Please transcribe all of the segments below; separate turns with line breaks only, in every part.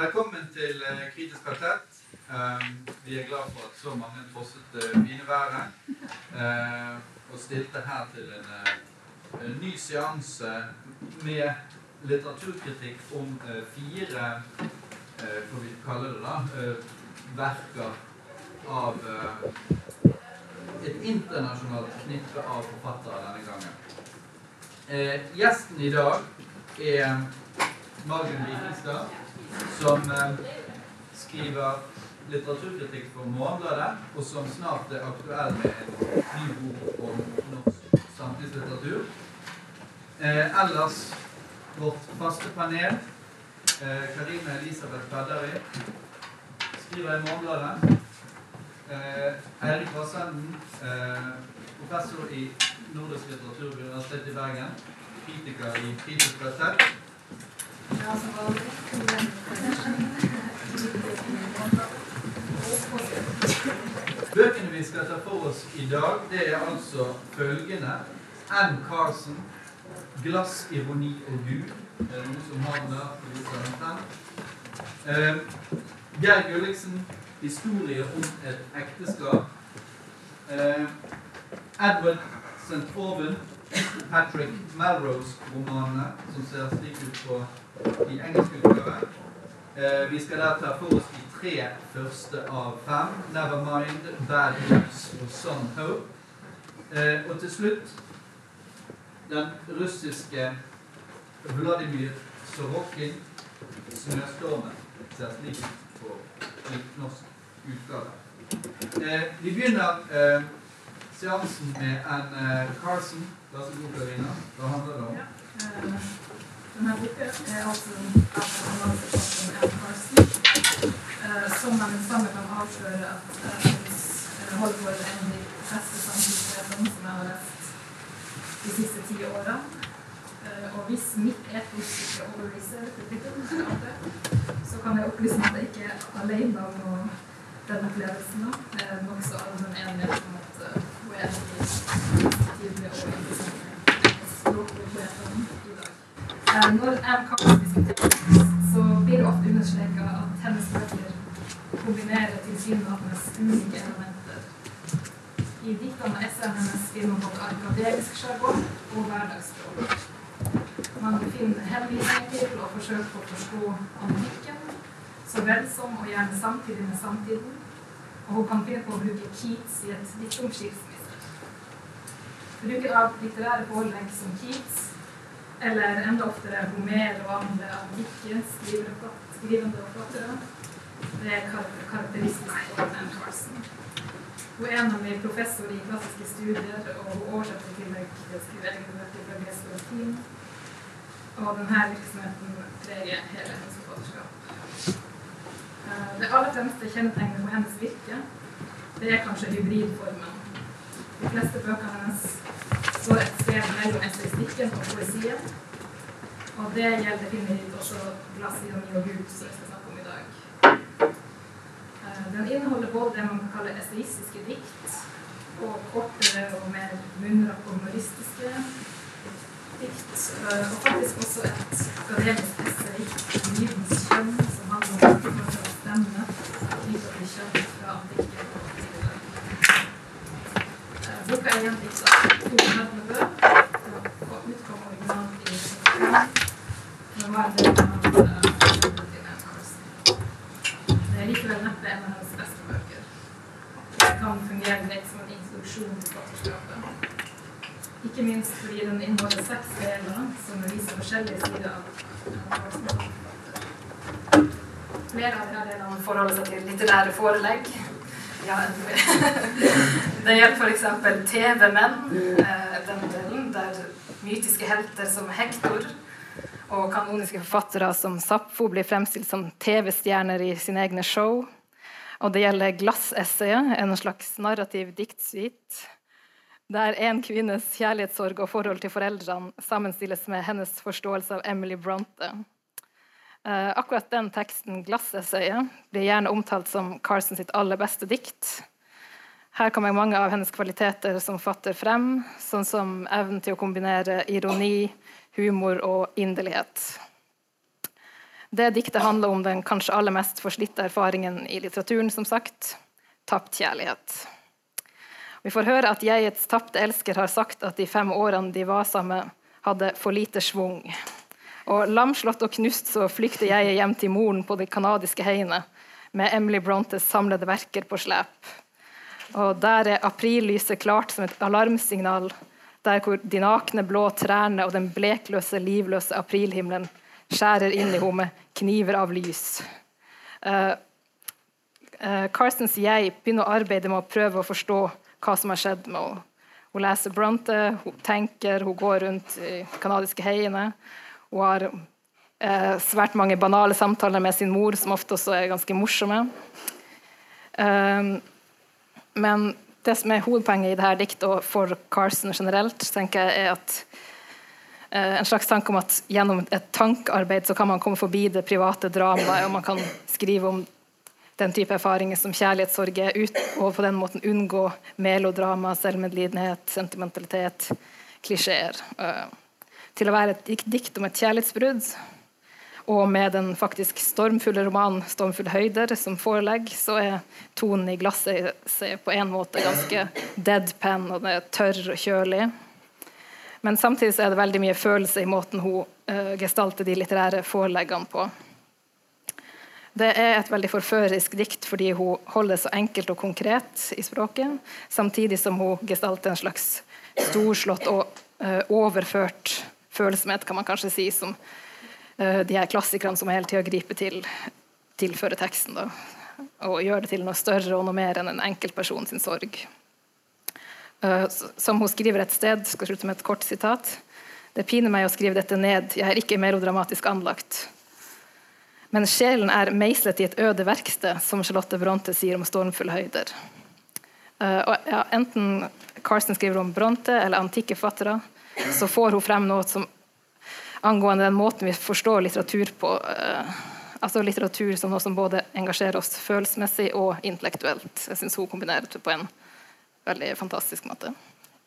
Velkommen til eh, Kritisk kvartett. Um, vi er glad for at så mange trosset det været eh, og stilte her til en, eh, ny seanse med litteraturkritikk om eh, fire får vi kaller det da, eh, verker av eh, et internasjonalt knippe av forfattere denne gangen. Eh, gjesten i dag er Margunn Vikingstad, som eh, skriver litteraturkritikk for Morgenbladet, og som snart er aktuell med en ny bok om norsk samtidslitteratur. Eh, ellers vårt faste panel, eh, Karine Elisabeth Pedderi, skriver i Morgenbladet. Eh, Eirik Vassenden, eh, professor i nordisk litteratur ved Universitetet i Bergen. Kritiker i Kritisk kvartett.
Ja, som vanlig.
Bøkene vi skal ta for oss i dag, det er altså følgende. Ann Carson, 'Glass, ironi og Gud'. Er det noen som har den der? Skal vi se den frem? Eh, Geir Gulliksen, 'Historie om et ekteskap'. Eh, Edward St. Aubin, Patrick Melrose-romanene, som ser slik ut på de engelsk utgavene. Eh, vi skal der ta for oss de tre første av fem. 'Nevermind', 'Bad News' og 'Some Hope'. Eh, og til slutt den russiske Vladimir Sorokin, 'Snøstormen'. Ser slik ut på norsk utgave. Eh, vi begynner seansen med en Carson. Vær så god, Karina. Hva handler det om?
Eh, Denne boka er altså Carson, eh, som man sammen kan avsløre at eh, holder på en av de beste samtidspoetene som jeg har lest de siste ti årene. Eh, Og hvis mitt etos ikke overbeviser så kan jeg opplyse at jeg ikke er alene om den opplevelsen. Det er nokså allmenn enighet om at eh, hun er en av de tydelige og interessante språkpoetene i dag. Eh, Når jeg kan diskutere så blir det ofte understreka at hennes bøker kombinerer tilsynelatende ulike elementer. I diktene og essayene hennes finner man både akademisk sjargong og hverdagsspråk. Man finner henvisninger til og forsøk på å forstå antikken, så vel som og gjerne samtidig med samtiden. Og hun kan finne på å bruke Keats i et dikt om. Bruken av litterære forelegg som Keats, eller enda oftere Homer og andre antikke skrivende forfattere, det er karakteristisk for Anne Carson. Hun er nemlig professor i klassiske studier, og hun oversetter i tillegg til å skrive egne bøker fra gresk og latin. Og denne virksomheten preger hele hennes forfatterskap. Eh, Det aller fremste kjennetegnet på hennes virke, det er kanskje hybridformen. De fleste bøkene hennes står et sted mellom essaystikken og poesien. Og det gjelder definitivt også 'Glass, i og Gud', som vi skal snakke om i dag. Eh, Den inneholder både det man kan kalle essayistiske dikt, og kortere og mer munnrappe og humoristiske dikt. eh, Og faktisk også et akademisk essay, livens kjønn', som handler om hvordan av stemme knyttet til kjønn fra antikken og til i dag. Boka er gjengitt av Tor Hednebø, og utkom originalt i 1975. Den var en del av til Anne Carson. Det en av hennes beste bøker. Det kan fungere som en introduksjon til forfatterskapet. Ikke minst fordi den inneholder seks deler som viser forskjellige sider av. Flere av disse delene forholder seg til litterære forelegg. Ja, det gjelder f.eks. TV-menn, eh, den delen der mytiske helter som Hektor og kanoniske forfattere som Sappho blir fremstilt som TV-stjerner i sine egne show. Og det gjelder Glassessayet, en slags narrativ diktsuite, der en kvinnes kjærlighetssorg og forhold til foreldrene sammenstilles med hennes forståelse av Emily Bronte. Eh, akkurat den teksten, 'Glassessayet', blir gjerne omtalt som Carson sitt aller beste dikt. Her kommer mange av hennes kvaliteter som fatter frem, sånn som evnen til å kombinere ironi, humor og inderlighet. Det diktet handler om den kanskje aller mest forslitte erfaringen i litteraturen, som sagt tapt kjærlighet. Vi får høre at jegets tapte elsker har sagt at de fem årene de var sammen, hadde for lite schwung. Og lamslått og knust så flykter jeg hjem til moren på de canadiske heiene med Emily Brontes samlede verker på slep. Og der er aprillyset klart som et alarmsignal, der hvor de nakne blå trærne og den blekløse, livløse aprilhimmelen skjærer inn i henne med kniver av lys. Uh, uh, Carstens jeg begynner å arbeide med å prøve å forstå hva som har skjedd med henne. Hun leser Bronte, hun tenker, hun går rundt i canadiske heiene. Hun har eh, svært mange banale samtaler med sin mor, som ofte også er ganske morsomme. Eh, men det som er hovedpoenget i dette diktet, og for Carson generelt, tenker jeg er at eh, en slags tanke om at gjennom et tankearbeid så kan man komme forbi det private dramaet, og man kan skrive om den type erfaringer som kjærlighetssorg er, ut, og på den måten unngå melodrama, selvmedlidenhet, sentimentalitet, klisjeer. Uh, til å være et dikt om et kjærlighetsbrudd, og med den faktisk stormfulle romanen 'Stormfulle høyder' som forelegg, så er tonen i glasset på en måte ganske deadpan, og det er tørr og kjølig. Men samtidig er det veldig mye følelse i måten hun uh, gestalter de litterære foreleggene på. Det er et veldig forførerisk dikt fordi hun holder det så enkelt og konkret i språket, samtidig som hun gestalter en slags storslått og uh, overført følsomhet, kan man kanskje si, som uh, de her klassikerne som hele tida griper til, tilfører teksten. Da, og gjør det til noe større og noe mer enn en enkeltperson sin sorg. Uh, som hun skriver et sted, skal slutte med et kort sitat. Det piner meg å skrive dette ned, jeg er ikke melodramatisk anlagt. Men sjelen er meislet i et øde verksted, som Charlotte Bronte sier om stormfulle høyder. Uh, og, ja, enten Carsten skriver om Bronte eller antikke fattere, så får hun frem noe som angående den måten vi forstår litteratur på. Uh, altså litteratur som noe som både engasjerer oss følelsesmessig og intellektuelt. Jeg syns hun kombinerer det på en veldig fantastisk måte.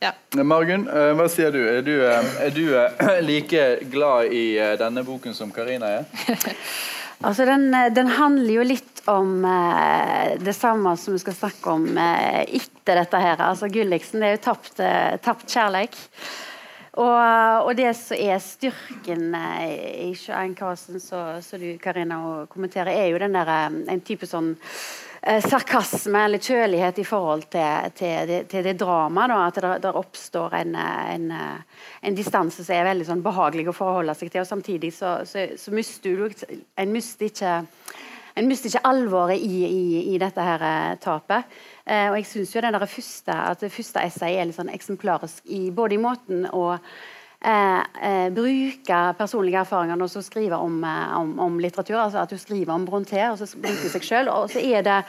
Ja.
Margunn, uh, hva sier du? Er du, er du like glad i denne boken som Karina er?
Altså den, den, handler jo litt om eh, det samme som vi skal snakke om eh, etter dette her. Altså Gulliksen det er jo tapt, eh, tapt kjærlighet. Og, og, det som er styrken eh, i Joanne Carlsen, som du Karina kommenterer, er jo den der, eh, en type sånn eh, sarkasme eller kjølighet i forhold til, til, det, til det dramaet. At det der oppstår en, en, en distanse som er veldig sånn behagelig å forholde seg til. Og samtidig så, så, så mister du En mister ikke en ikke alvoret i, i, i dette her tapet. Uh, og jeg syns jo den der første, at det første essayet er litt sånn eksemplarisk i både i måten å eh, bruke personlige erfaringer når du skriver om, om, om, litteratur. altså At du skriver om Bronté og så bruker seg sjøl. Og så er det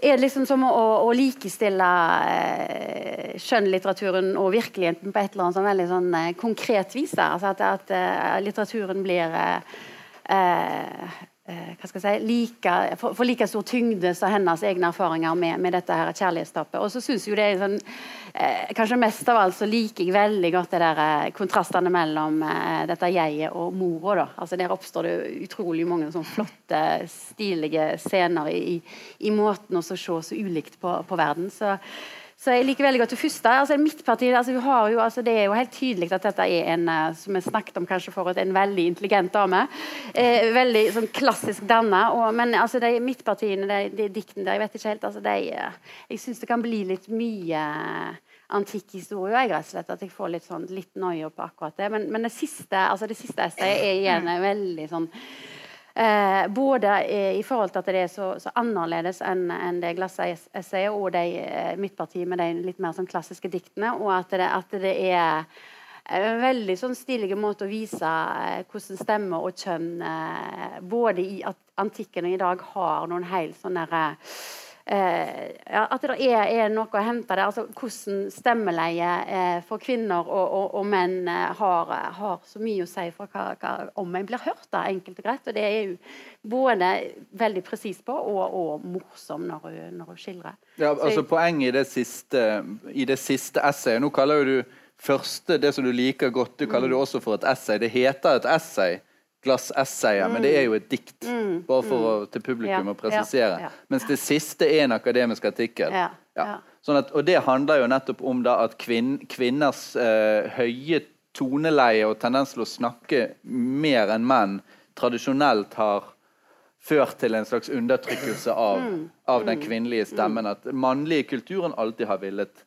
er det liksom som å, å likestille eh, skjønnlitteraturen og virkeligheten på et eller annet sånn veldig sånn, eh, konkret vis. Altså at, at litteraturen blir Eh, hva skal jeg si, like, for, for, like stor tyngde som hennes egne erfaringer med, med dette her kjærlighetstappet. Og så synes jo det er sånn, eh, Kanskje mest av alt så liker jeg veldig godt det der eh, kontrastene mellom eh, dette jeget og mora. Altså Der oppstår det utrolig mange sånn flotte, stilige scener i, i måten å se så ulikt på, på verden. så så jeg liker veldig godt det første. Altså, mitt parti, altså, jo, altså, Det er jo helt tydelig at dette er en eh, som vi snakket om kanskje forut, en veldig intelligent dame. Eh, veldig sånn klassisk danna. Men altså, de midtpartiene, de, de diktene der, jeg vet ikke helt altså, de, eh, Jeg syns det kan bli litt mye antikk historie. Jeg, rett og slett, at jeg får litt, sånn, litt noia på akkurat det. Men, men det siste altså, det siste essayet er igjen veldig sånn Eh, både i forhold til at det er så, så annerledes enn en det glassessayet og de, eh, mitt parti med de litt mer sånn klassiske diktene, og at det, at det er en veldig sånn stilig måte å vise eh, hvordan stemme og kjønn eh, både i at antikken og i dag har noen helt sånne der, Eh, ja, at det er, er, noe å hente der. Altså, hvordan stemmeleie eh, for kvinner og, og, og menn eh, har, har, så mye å si for hva, hva, om en blir hørt. Da, enkelt og greit. Og det er jo både veldig presis på og, og morsom når hun, når hun skildrer.
Ja, altså Poenget i det siste, i det siste essayet Nå kaller du første det som du liker godt, du kaller mm. det også for et essay. Det heter et essay glassessayet, men det er jo et dikt. Bare for å, til publikum
Ja,
å presisere.
ja, ja.
Mens det siste er en akademisk artikkel. Sånn at, og det handler jo nettopp om da at kvinn, kvinners eh, høye toneleie og tendens til å snakke mer enn menn tradisjonelt har ført til en slags undertrykkelse av, av den kvinnelige stemmen. At mannlige kulturen alltid har villet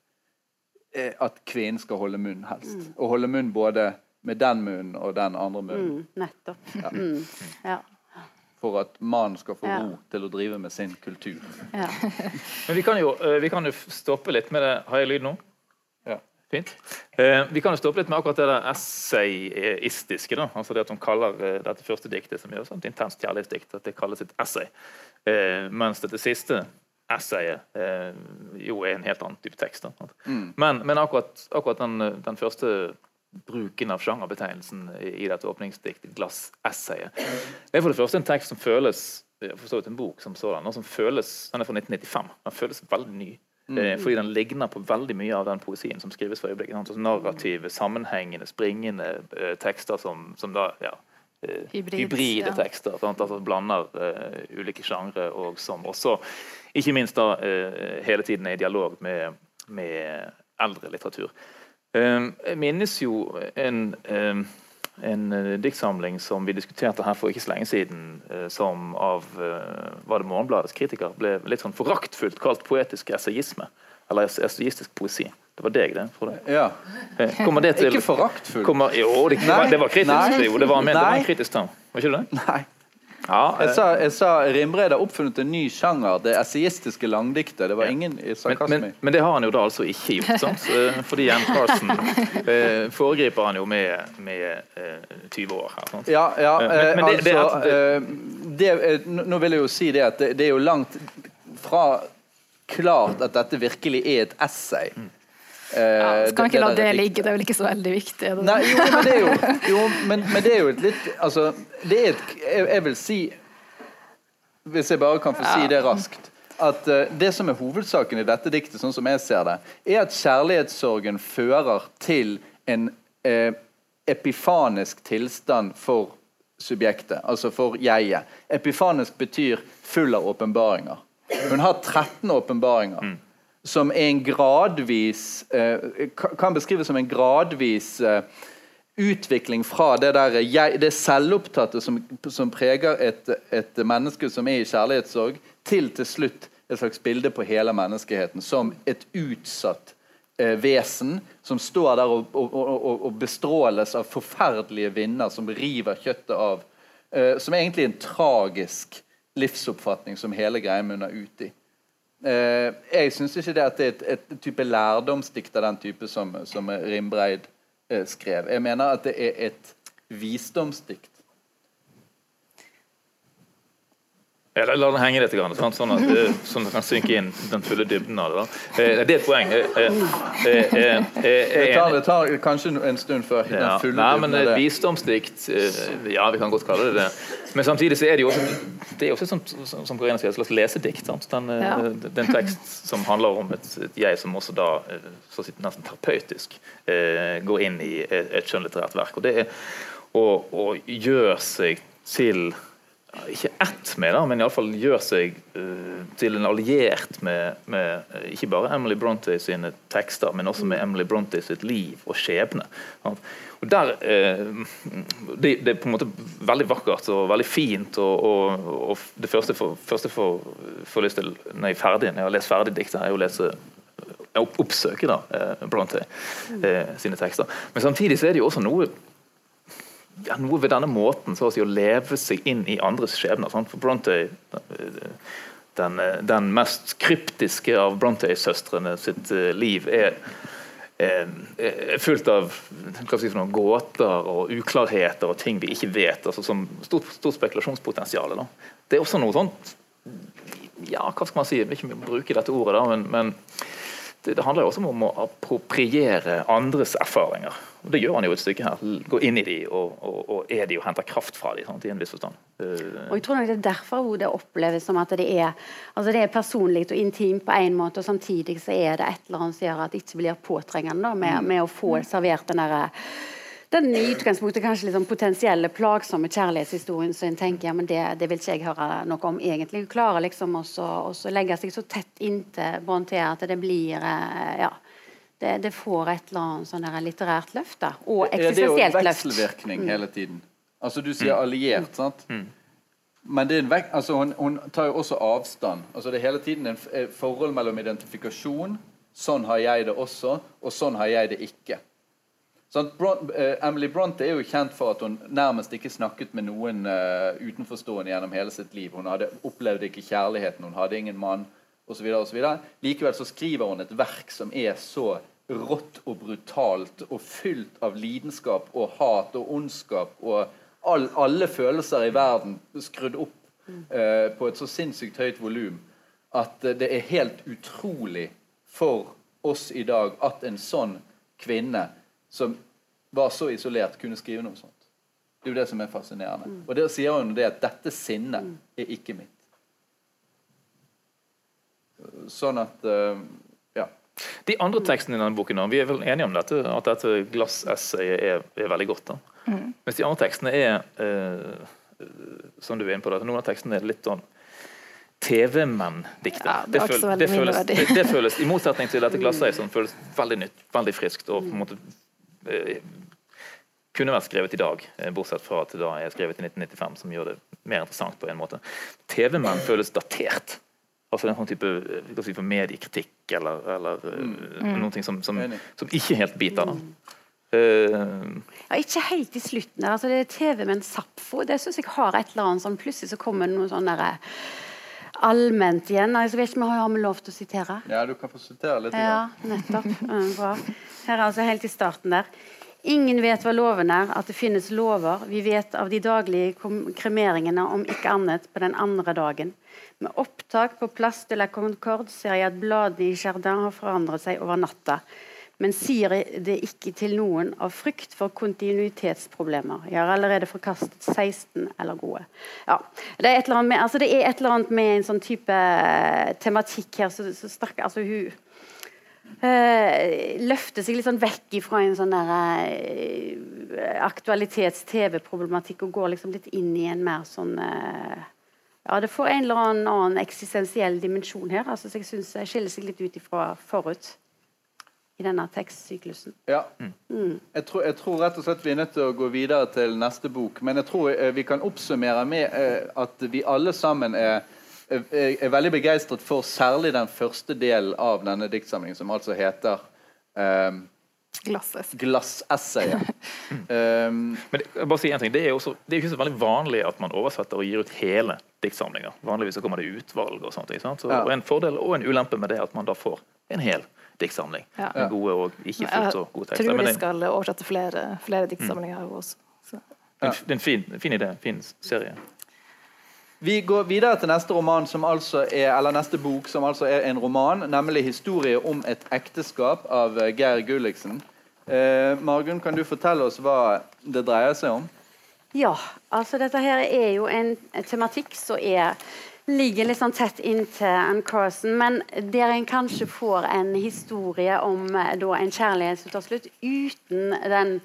eh, at kvinnen skal holde munn, helst. Og holde munn både med den munnen og den andre munnen.
Mm, nettopp. Mm, ja.
For at mannen skal få
Ja.
ro til å drive med sin kultur.
Ja.
Men vi kan, jo, eh, vi kan jo stoppe litt med det. Har jeg lyd nå?
Ja.
Fint. Eh, vi kan jo stoppe litt med akkurat det der essayistiske. da, altså det at hun kaller eh, dette første diktet, som er et intenst kjærlighetsdikt, at det kalles et essay. Eh, mens dette siste essayet eh, jo er en helt annen type tekst. Da. Men, men akkurat, akkurat den, den første bruken av sjangerbetegnelsen i, dette åpningsdiktet, glassessayet, det er for det første en tekst som føles for så vidt en bok som sådan, som føles, Den er fra 1995. Den føles veldig ny. Mm. fordi den ligner på veldig mye av den poesien som skrives for øyeblikket. Altså narrative, sammenhengende, springende eh, tekster som, som da ja, eh,
Hybrid,
hybride
ja.
tekster. Sant? Altså blander eh, ulike sjangre, og som også ikke minst da eh, hele tiden er i dialog med, med eldre litteratur. Eh, jeg minnes jo en eh, en eh, diktsamling som vi diskuterte her for ikke så lenge siden, eh, som av eh, var det Morgenbladets kritiker ble litt sånn foraktfullt kalt poetisk essayisme. Eller es- essayistisk poesi. Det var deg, det. Frode.
Ja.
Kommer det til
Ikke foraktfullt.
Kommer, jo, det, det var kritisk.
Nei.
Jo, det var ment det var en kritisk term. Var ikke det?
Nei.
Ja,
Jeg
eh,
sa, jeg sa Rimreid har oppfunnet en ny sjanger, det essayistiske langdiktet. Det var ingen i
men, men, men det har han jo da altså ikke gjort. sant? Eh, Fordi Jan Carlsen eh, foregriper han jo med, med eh, 20 år her. sant?
Ja, ja
Eh, men- men det- det er
altså
et-
det, Nå vil jeg jo si det at det, det er jo langt fra klart at dette virkelig er et essay.
Mm.
Eh,
Skal vi ikke la
der
det ligge, det er vel ikke så veldig viktig. det?
Nei, jo, men det er jo, jo men, men det er jo et litt Altså, det er et Jeg, jeg vil si Hvis jeg bare kan få si det raskt at uh, Det som er hovedsaken i dette diktet, sånn som jeg ser det, er at kjærlighetssorgen fører til en uh, epifanisk tilstand for subjektet, altså for jeget. Epifanisk betyr full av åpenbaringer. Hun har 13 åpenbaringer som er en gradvis eh, Kan beskrives som en gradvis eh, utvikling fra det der jeg, det selvopptatte som, som preger et, et menneske som er i kjærlighetssorg, til til slutt et slags bilde på hele menneskeheten som et utsatt eh, vesen som står der og, og, og- og bestråles av forferdelige vinder som river kjøttet av. eh, som er egentlig en tragisk livsoppfatning som hele greia munner ut i. Eh, jeg syns ikke det det er et, et type lærdomsdikt av den type som, som Rimbreid eh, skrev. Jeg mener at det er et visdomsdikt.
Ja, la la den henge litt. Sånn, at, eh, sånn at det kan synke inn den fulle dybden av det. da. Eh, Det er et poeng. Eh, eh, eh, eh, eh,
Det
er
tar, det tar kanskje en stund før
Ja.
den fulle
Nei,
dybden
men
av
eh,
det.
Visdomsdikt eh, Ja, vi kan godt kalle det det. Men samtidig så er det jo også Det er også som, som, som Karina sier, et slags lesedikt. sant? Den, eh,
Ja.
det er tekst som handler om et, et jeg som også da eh, så å si, nesten terapeutisk eh, går inn i et, et skjønnlitterært verk. Og det er å gjøre seg til ikke ett med, da, men iallfall gjør seg uh, til en alliert med, med eh, ikke bare Emily Bronte sine tekster, men også med Emily Bronte sitt liv og skjebne. sant? Og der, uh, det, det er på en måte veldig vakkert og veldig fint. Og, og, og det første jeg får, lyst til når jeg er ferdig, når jeg har lest ferdig diktet, er å lese opp, oppsøke da, Bronte eh, sine tekster. Men samtidig så er det jo også noe ja, noe ved denne måten så å, si, å leve seg inn i andres skjebner. Sant? For Bronte, den, den mest kryptiske av Brontë-søstrene sitt eh, liv er, er, er fullt av si noen, gåter og uklarheter og ting vi ikke vet. altså som Stort, stort spekulasjonspotensial. Det er også noe sånt ja, hva skal man si, jeg vil ikke bruke dette ordet, da, men, men det, det handler jo også om å appropriere andres erfaringer. Og Det gjør han jo et stykke her. Gå inn i de og, og, og er de og henter kraft fra de, sant, i en viss forstand. Uh,
Og jeg tror nok det er derfor hvor det oppleves som at det er altså det er personlig og intimt på en måte, og samtidig så er det et eller annet som gjør at det ikke blir påtrengende da, med, med å få servert den derre den i utgangspunktet kanskje litt sånn potensielle plagsomme kjærlighetshistorien så en tenker ja, men det, det vil ikke jeg høre noe om egentlig. Hun klarer liksom også, også legge seg så tett inntil Brontë at det blir eh, ja, det, det, får et eller annet sånn der litterært løft. da, Og eksistensielt løft.
Det er jo en vekselvirkning mm. hele tiden. Altså Du sier mm. alliert, sant? Mm. Men det er en vek altså, hun, hun, tar jo også avstand. Altså Det er hele tiden en forhold mellom identifikasjon Sånn har jeg det også, og sånn har jeg det ikke. Bron uh, Emily Bronte er jo kjent for at hun nærmest ikke snakket med noen uh, utenforstående gjennom hele sitt liv. Hun hadde, opplevde ikke kjærligheten, hun hadde ingen mann osv. Likevel så skriver hun et verk som er så rått og brutalt og fylt av lidenskap og hat og ondskap og all, alle følelser i verden skrudd opp uh, på et så sinnssykt høyt volum at det er helt utrolig for oss i dag at en sånn kvinne som var så isolert, kunne skrive noe sånt. Det er jo det som er fascinerende. Mm. Og der sier hun det at 'dette sinnet mm. er ikke mitt'. Sånn at uh, Ja.
De andre tekstene i denne boken, vi er vel enige om dette, at dette glassessayet er, er veldig godt. da. Mm. Mens de andre tekstene er uh, som du er inne på, noen av tekstene er litt sånn TV-menn-dikter. Ja, det, det, det, det, føles, I motsetning til dette glasseiet, som føles veldig nytt, veldig friskt og på en måte kunne vært skrevet i dag, eh, bortsett fra at det da er skrevet i 1995, som gjør det mer interessant på en måte. TV-menn føles datert. Altså en sånn type eh, si, mediekritikk eller, eller eh, mm. noe som, som, som, ikke helt biter. da. Mm.
Uh, ja, ikke helt i slutten. altså det er TV med en Sapfo. Det syns jeg har et eller annet sånn Plutselig så kommer det noe sånn derre allment igjen. Jeg vet ikke, Har vi lov til å sitere?
Ja, du kan få sitere litt.
Ja, nettopp. bra. Her er altså helt i starten der. Ingen vet hva loven er, at det finnes lover. Vi vet av de daglige kremeringene, om ikke annet, på den andre dagen. Med opptak på Place de la Concorde ser jeg at bladene i Jardin har forandret seg over natta men sier det ikke til noen av frykt for kontinuitetsproblemer. Jeg har allerede forkastet 16 eller gode. Ja, det, er med, altså det, er et eller annet med en sånn type eh, tematikk her så, så sterk, altså hun Uh, løfter seg litt sånn vekk fra en sånn der øh, aktualitets-TV-problematikk og går liksom litt inn i en mer sånn uh, ja, Det får en eller annen, annen eksistensiell dimensjon her. altså så Jeg syns skiller seg litt ut ifra forut i denne tekstsyklusen.
Ja. Mm. Jeg, tror, jeg, tror, rett og slett vi er nødt til å gå videre til neste bok. Men jeg tror eh, vi kan oppsummere med eh, at vi alle sammen er, er, er veldig begeistret for særlig den første delen av denne diktsamlingen, som altså heter um, Glassessayet.
um, Men det, bare si en ting, det er, også, det er ikke så veldig vanlig at man oversetter og gir ut hele diktsamlinger. Vanligvis så kommer det utvalg og sånt. Så, ja. og En fordel og en ulempe med det er at man da får en hel diktsamling. Ja. Gode og ikke fullt så gode tekster.
Jeg tror de skal oversette flere, flere diktsamlinger mm. også.
Det er en fin, fin idé. Fin serie.
Vi går videre til neste roman som altså er, eller neste bok, som altså er en roman, nemlig 'Historie om et ekteskap' av eh, Geir Gulliksen. Eh, Margunn, kan du fortelle oss hva det dreier seg om?
Ja, altså dette her er jo en tematikk som er ligger litt sånn tett inntil Ann Carson, men der en kanskje får en historie om eh, da, en kjærlighet som tar slutt, uten den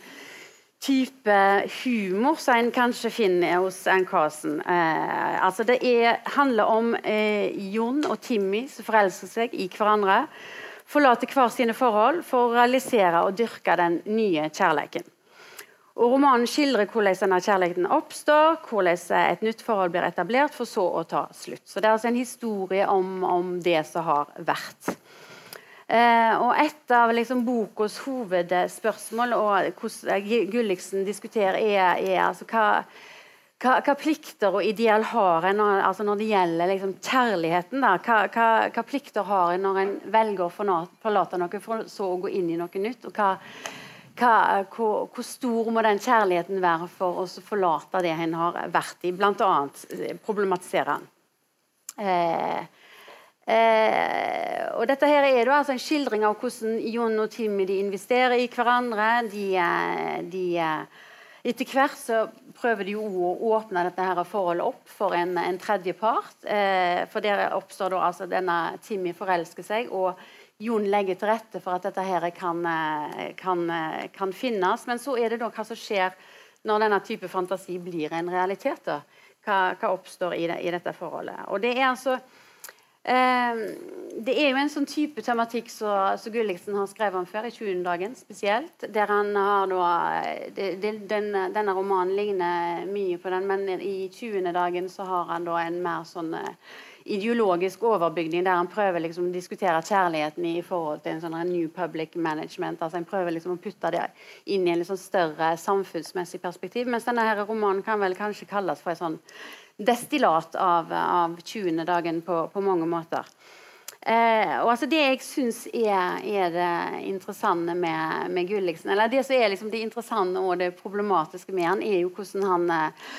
type humor som en kanskje finner hos Ann Carson. Eh, altså det er, handler om eh, Jon og Timmy som forelsker seg i hverandre. Forlater hver sine forhold for å realisere og dyrke den nye kjærligheten. Og Romanen skildrer hvordan denne kjærligheten oppstår, hvordan et nytt forhold blir etablert, for så å ta slutt. Så Det er altså en historie om, om det som har vært. Eh, og Et av liksom, bokas hovedspørsmål, og hvordan Gulliksen diskuterer, er, er altså, hva, hva, plikter og ideal har en når, altså når det gjelder liksom, kjærligheten? Hva, hva, hva, plikter har en når en velger å forlate noe for så å gå inn i noe nytt? og hva hva, hvor, hvor, stor må den kjærligheten være for å forlate det en har vært i? Blant annet eh, problematiserer han. Eh, eh, og dette her er altså en skildring av hvordan Jon og Timmy investerer i hverandre. De, eh, de, eh, etter hvert så prøver de jo å åpne dette her forholdet opp for en, en tredje part. Eh, for der oppstår da altså denne Timmy forelsker seg. og Jon legger til rette for at dette her kan, eh, kan, eh, kan finnes. Men så er det da hva som skjer når denne type fantasi blir en realitet. da. Hva, hva oppstår i, det, i, dette forholdet. Og det er altså eh, Det er jo en sånn type tematikk som Gulliksen har skrevet om før, i 20. dagen spesielt. Der han har da det, det, den, Denne romanen ligner mye på den, men i 20. dagen så har han da en mer sånn eh, ideologisk overbygning der han prøver liksom å diskutere kjærligheten i forhold til en sånn New Public Management. altså Han prøver liksom å putte det inn i en liksom større samfunnsmessig perspektiv. Mens denne her romanen kan vel kanskje kalles for et sånn destillat av, av 20. dagen på, på mange måter. Eh, og altså Det jeg syns er, er, det interessante med, med Gulliksen, eller det som er liksom det interessante og det problematiske med han, er jo hvordan han eh,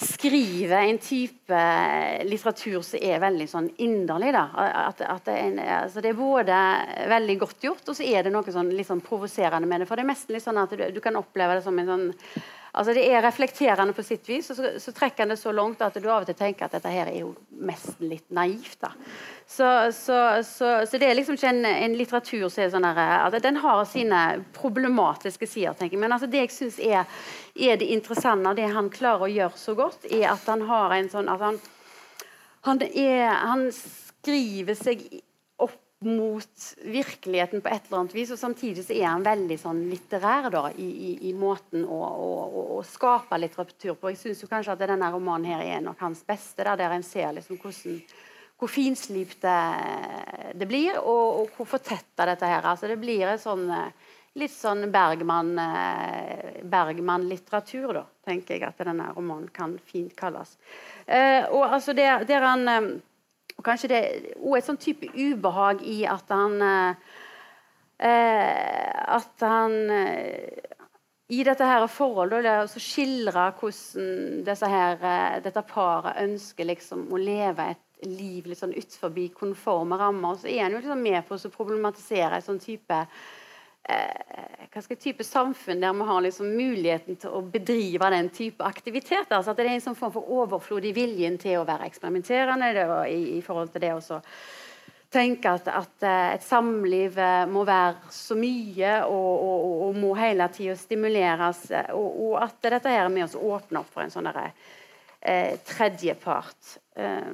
skriver en type litteratur som er veldig sånn inderlig. At, at det, er en, altså det, er både veldig godt gjort, og så er det noe sånn, litt sånn provoserende med det. For det er mest litt sånn at du, du kan oppleve det som en sånn Altså Det er reflekterende på sitt vis, og så, så, trekker han det så langt at du av og til tenker at dette her er jo mest litt naivt. da. Så, så, så det er liksom ikke en, en litteratur som er sånn her, altså Den har sine problematiske sider, tenker jeg. Men altså det jeg syns er, er, det interessante, og det han klarer å gjøre så godt, er at han har en sånn at han, han, er, han skriver seg mot virkeligheten på et eller annet vis. Og samtidig så er han veldig sånn litterær da, i, i, i måten å, å, å, skape litteratur på. Jeg syns kanskje at denne romanen her er nok hans beste, der, der en ser liksom hvordan hvor finslipt det, det, blir, og, og hvor fortetta dette her altså Det blir en sånn litt sånn Bergman-litteratur, Bergman da, tenker jeg at denne romanen kan fint kalles. Eh, og altså der, der han eh, og kanskje det òg et sånn type ubehag i at han eh, At han eh, i dette her forholdet å skildre hvordan her, eh, dette paret ønsker liksom å leve et liv litt sånn utenfor konforme rammer, så er han jo liksom med på å problematisere en sånn type eh, hva skal type samfunn der vi har liksom muligheten til å bedrive den type aktivitet. Altså at det er en sånn form for overflod i viljen til å være eksperimenterende det, i, i, forhold til det å tenke at, at, eh, et samliv eh, må være så mye og, og, og, må hele tida stimuleres. Eh, og, at dette her er med å åpne opp for en sånn eh, tredjepart. Eh,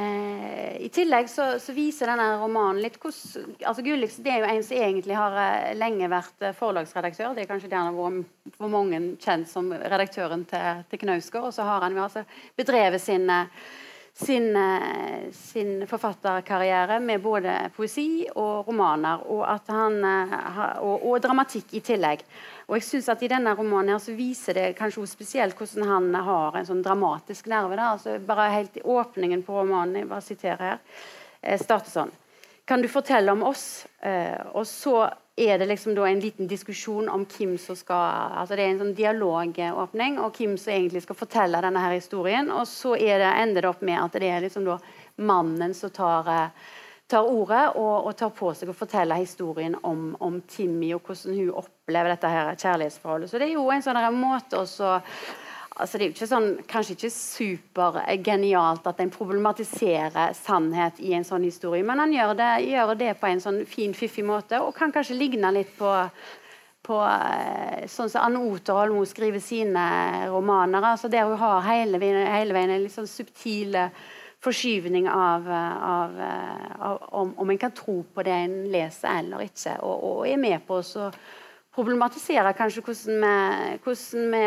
Eh, I tillegg så, så, viser denne romanen litt hvordan altså Gulliksen er jo en som egentlig har eh, lenge vært eh, forlagsredaktør. Det er kanskje det vært for mange kjent som redaktøren til, til Knausgård. Og så har han jo altså bedrevet sin, sin, sin, forfatterkarriere med både poesi og romaner. Og, han, og, og dramatikk i tillegg. Og jeg synes at I denne romanen her så viser det kanskje spesielt hvordan han har en sånn dramatisk nerve. Da. Altså bare helt i Åpningen på romanen jeg bare siterer her, eh, starter sånn. Kan du fortelle om oss? Eh, og så er det liksom da en liten diskusjon om hvem som skal altså Det er en sånn dialogåpning, og hvem som egentlig skal fortelle denne her historien. Og så det, ender det opp med at det er liksom da mannen som tar eh, tar ordet og, og, tar på seg å fortelle historien om, om, Timmy og hvordan hun opplever dette her kjærlighetsforholdet. Så det er jo en sånn måte også altså Det er jo ikke sånn, kanskje ikke supergenialt at en problematiserer sannhet i en sånn historie, men han gjør det, gjør det på en sånn fin, fiffig måte, og kan kanskje ligne litt på, på eh, sånn som Anne Oterholm skriver sine romaner. altså Der hun har hele, hele veien en litt sånn subtil forskyvning av, av, av om, om, en kan tro på det en leser eller ikke. Og, og er med på å problematisere kanskje hvordan vi, hvordan vi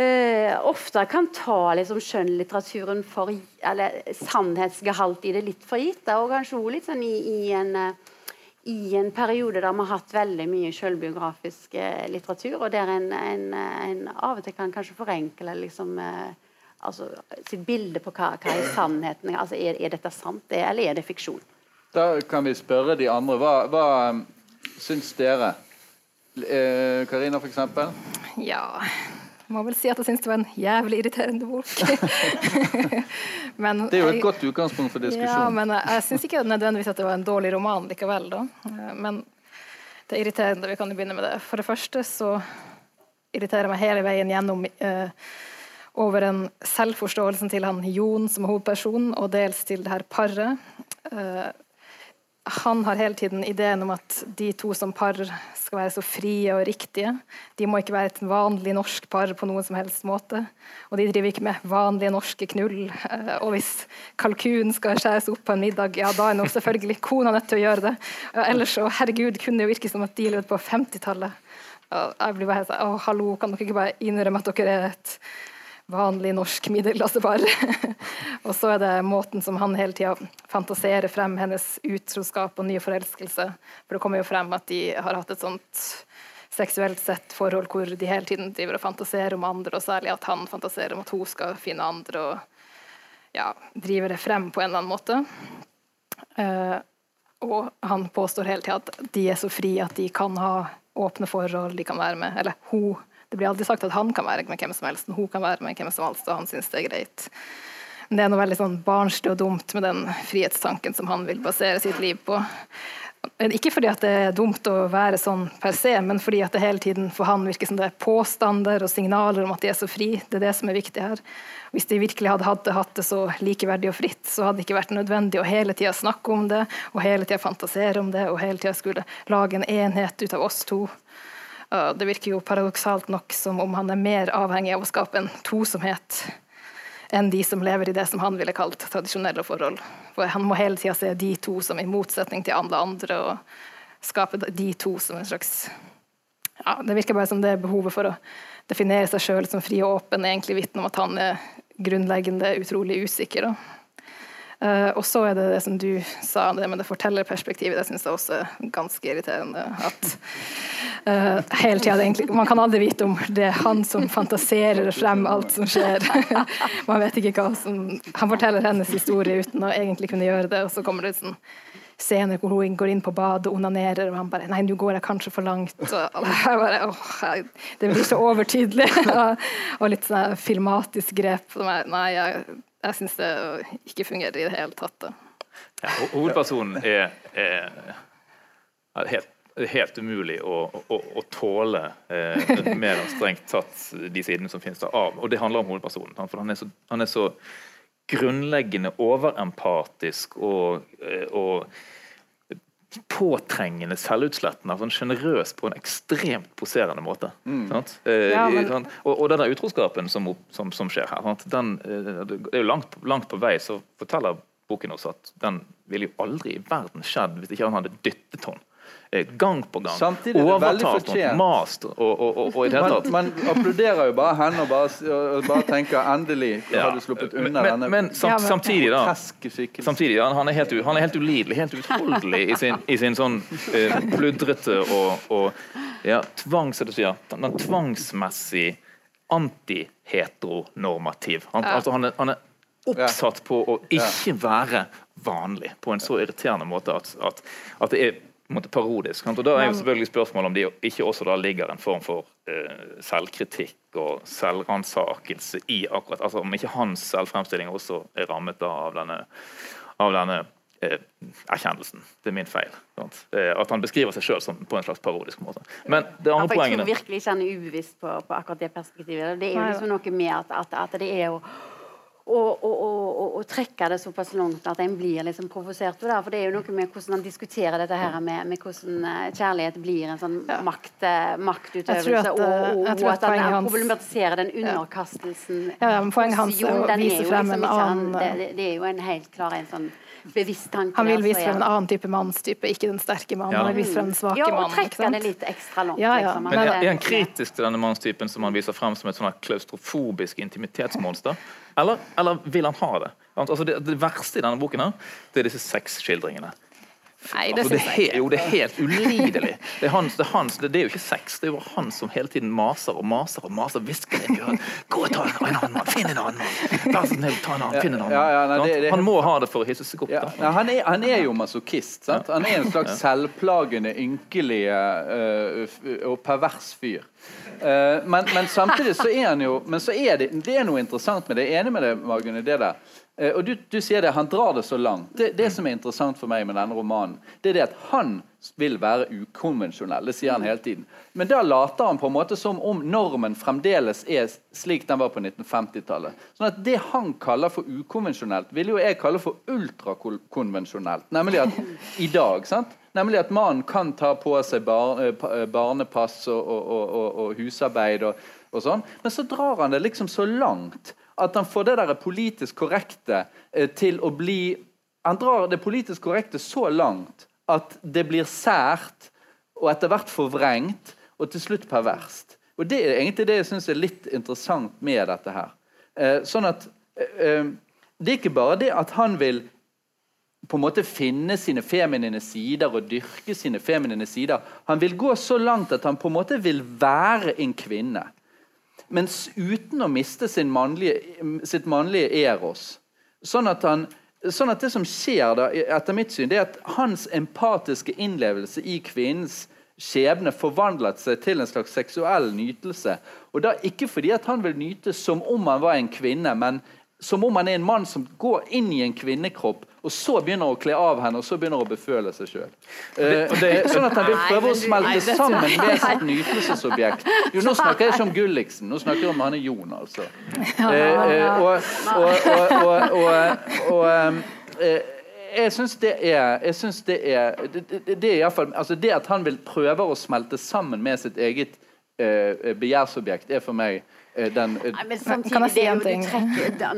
uh, ofte kan ta liksom, skjønnlitteraturen for Eller sannhetsgehalt i det litt for gitt. Og kanskje også litt sånn i, i en i en periode der vi har hatt veldig mye selvbiografisk eh, litteratur, og der en, en, en, av og til kan kanskje forenkle liksom, eh, altså, sitt bilde på hva, hva er sannheten altså, er, er, dette sant, eller er det fiksjon?
Da kan vi spørre de andre. Hva, hva um, syns dere? Eh, Karina, for eksempel?
Ja må vel si at jeg syns det var en jævlig irriterende bok.
men, det er jo et godt utgangspunkt for diskusjon.
Ja, men jeg, jeg syns ikke nødvendigvis at det var en dårlig roman likevel. Da. Eh, men det er irriterende. Vi kan jo begynne med det. For det første så irriterer jeg meg hele veien gjennom uh, over en selvforståelsen til han Jon som hovedperson, og dels til det her paret. eh, han har hele tiden ideen om at de to som par skal være så frie og riktige. De må ikke være et vanlig norsk par på noen som helst måte. Og de driver ikke med vanlige norske knull. Eh, og hvis kalkun skal skjæres opp på en middag, ja, da er nå selvfølgelig kona nødt til å gjøre det. Ellers så, herregud, kunne det jo virke som at de levde på 50-tallet. Jeg blir bare sånn, å hallo, kan dere ikke bare innrømme at dere er et vanlig norsk middelklassepar. og så er det måten som han hele tida fantaserer frem hennes utroskap og nye forelskelse. For det kommer jo frem at de har hatt et sånt seksuelt sett forhold hvor de hele tiden driver og fantaserer om andre, og særlig at han fantaserer om at hun skal finne andre og ja, driver det frem på en eller annen måte. Uh, og han påstår hele tida at de er så frie at de kan ha åpne forhold, de kan være med Eller hun det blir aldri sagt at han kan være med hvem som helst, hun kan være med hvem som helst, og han syns det er greit. Men det er noe veldig sånn barnslig og dumt med den frihetstanken som han vil basere sitt liv på. Ikke fordi at det er dumt å være sånn per se, men fordi at det hele tiden for han virker som det er påstander og signaler om at de er så fri. Det er det som er viktig her. Hvis de virkelig hadde hatt det, hatt det så likeverdig og fritt, så hadde det ikke vært nødvendig å hele tida snakke om det, og hele tida fantasere om det, og hele tida skulle lage en enhet ut av oss to. Det virker jo paradoksalt nok som om han er mer avhengig av å skape en tosomhet enn de som lever i det som han ville kalt tradisjonelle forhold. For han må hele tida se de to som i motsetning til alle andre, og skape de to som en slags ja, Det virker bare som det er behovet for å definere seg sjøl som fri og åpen, egentlig vitner om at han er grunnleggende utrolig usikker. Da. Uh, og så er det det som du sa, det med det fortellerperspektivet. Det syns jeg også er ganske irriterende. At uh, hele tida egentlig Man kan aldri vite om det er han som fantaserer frem alt som skjer. man vet ikke hva som Han forteller hennes historie uten å egentlig kunne gjøre det, og så kommer det sånn scener hvor hun går inn på badet og onanerer, og han bare 'Nei, nå går jeg kanskje for langt.' Bare, åh, det blir så overtydelig. og litt sånn filmatisk grep. Nei, jeg jeg syns det ikke fungerer i det hele tatt.
Ja, hovedpersonen er, er, er helt, helt, umulig å, å, å tåle eh, mer enn strengt tatt de sidene som finnes der av. Og det handler om hovedpersonen. For han er så, han er så grunnleggende overempatisk og, eh, og påtrengende selvutslettende, sånn sjenerøs på en ekstremt poserende måte. Mm. Eh, ja, men... og, og denne utroskapen som, som, som skjer her, den, eh, det er jo langt, langt, på vei så forteller boken oss at den ville jo aldri i verden skjedd hvis ikke han hadde dyttet henne gang på gang.
Samtidig overtalt
og mast. Og, og, og, og, i det
hele tatt. man applauderer jo bare henne og bare, og bare tenker 'endelig ja. har du sluppet unna
men,
denne
men, sam, samtidig, da, samtidig ja, han, er helt, han er helt ulidelig, helt utholdelig i sin, i sin sånn uh, pludrete og, ja, tvangs, den tvangsmessig antiheteronormativ. Han, ja. altså, han, er, han er oppsatt på å ikke være vanlig på en så irriterende måte at, at, at det er måte parodisk. Og Da er jo selvfølgelig spørsmålet om det ikke også da ligger en form for uh, selvkritikk og selvransakelse i akkurat altså Om ikke hans selvfremstilling også er rammet av denne, av denne uh, erkjennelsen. Det er min feil. Uh, at han beskriver seg sjøl på en slags parodisk måte. Men det andre
poenget Jeg tror virkelig ikke han er ubevisst på, på, akkurat det perspektivet. Det er jo liksom noe med at, at, at det er jo og, og, og, og, trekke det såpass langt at en blir liksom provosert på det. For det er jo noe med hvordan han diskuterer dette her med, med hvordan uh, kjærlighet blir en sånn makt, uh, maktutøvelse, at, og, at, at han problematiserer den underkastelsen.
Ja, ja, men Poenget hans er å vise frem en
liksom annen det, det, er jo en helt klar en sånn bevisst tanke.
Han vil vise frem en annen type mannstype, ikke den sterke mannen. Ja. Han vil vise frem den svake
ja,
og
trekke det litt ekstra langt.
Ja, ja.
Liksom. Men er, er han kritisk til denne mannstypen som han viser frem som et sånn klaustrofobisk intimitetsmonster? Eller, eller vil han ha det? Altså det, det, verste i denne boken her, det er disse sexskildringene.
Nei, det,
altså, det, er, jo, det er helt ulidelig. Det er, hans, det, er hans, det er, jo ikke sex, det er jo han som hele tiden maser og maser og maser. Hvisker inn i øret. 'Gå og ta en, en annen mann! Finn en annen mann!' Vær så snill, ta en annen, finn en annen.
Ja, ja, nei,
han må ha det for å hisse seg opp.
Ja, han, er, han, er, jo masochist. Sant? Han er en slags selvplagende, ynkelig uh, og pervers fyr. Uh, men, men samtidig så er han jo Men så er det, det er noe interessant med det. Jeg er enig med deg, Margunn, i det der. Eh, og du, du sier det, han drar det så langt. Det, det som er interessant for meg med denne romanen, det er det at han vil være ukonvensjonell. Det sier han hele tiden. Men da later han på en måte som om normen fremdeles er slik den var på 1950-tallet. Sånn at det han kaller for ukonvensjonelt, vil jo jeg kalle for ultrakonvensjonelt. Nemlig at i dag. sant? Nemlig at mannen kan ta på seg bar, eh, eh, barnepass og, og, og, og husarbeid og, sånn. Men så drar han det liksom så langt at han får det der politisk korrekte eh, til å bli Han drar det politisk korrekte så langt at det blir sært og etter hvert forvrengt og til slutt perverst. Og Det er egentlig det jeg syns er litt interessant med dette her. sånn at Det er ikke bare det at han vil på en måte finne sine feminine sider og dyrke sine feminine sider. Han vil gå så langt at han på en måte vil være en kvinne. Mens uten å miste mannlige, sitt mannlige eros. Sånn at, han, sånn at det som skjer, da, etter mitt syn, det er at hans empatiske innlevelse i kvinnens skjebne forvandlet seg til en slags seksuell nytelse. Og da Ikke fordi at han vil nyte som om han var en kvinne, men som om han er en mann som går inn i en kvinnekropp, og så begynner å kle av henne og så begynner å beføle seg sjøl. Uh, sånn at han vil prøve å smelte sammen med sitt nytelsesobjekt. Jo, Nå snakker jeg ikke om Gulliksen, nå snakker jeg om han er Jon, altså. Og, jeg syns det er jeg synes det er det, det, det, er fall, altså det at han vil prøve å smelte sammen med sitt eget eh, begjærsobjekt, er for meg Eh, den
eh, Nei, men samtidig, kan jeg si en ting?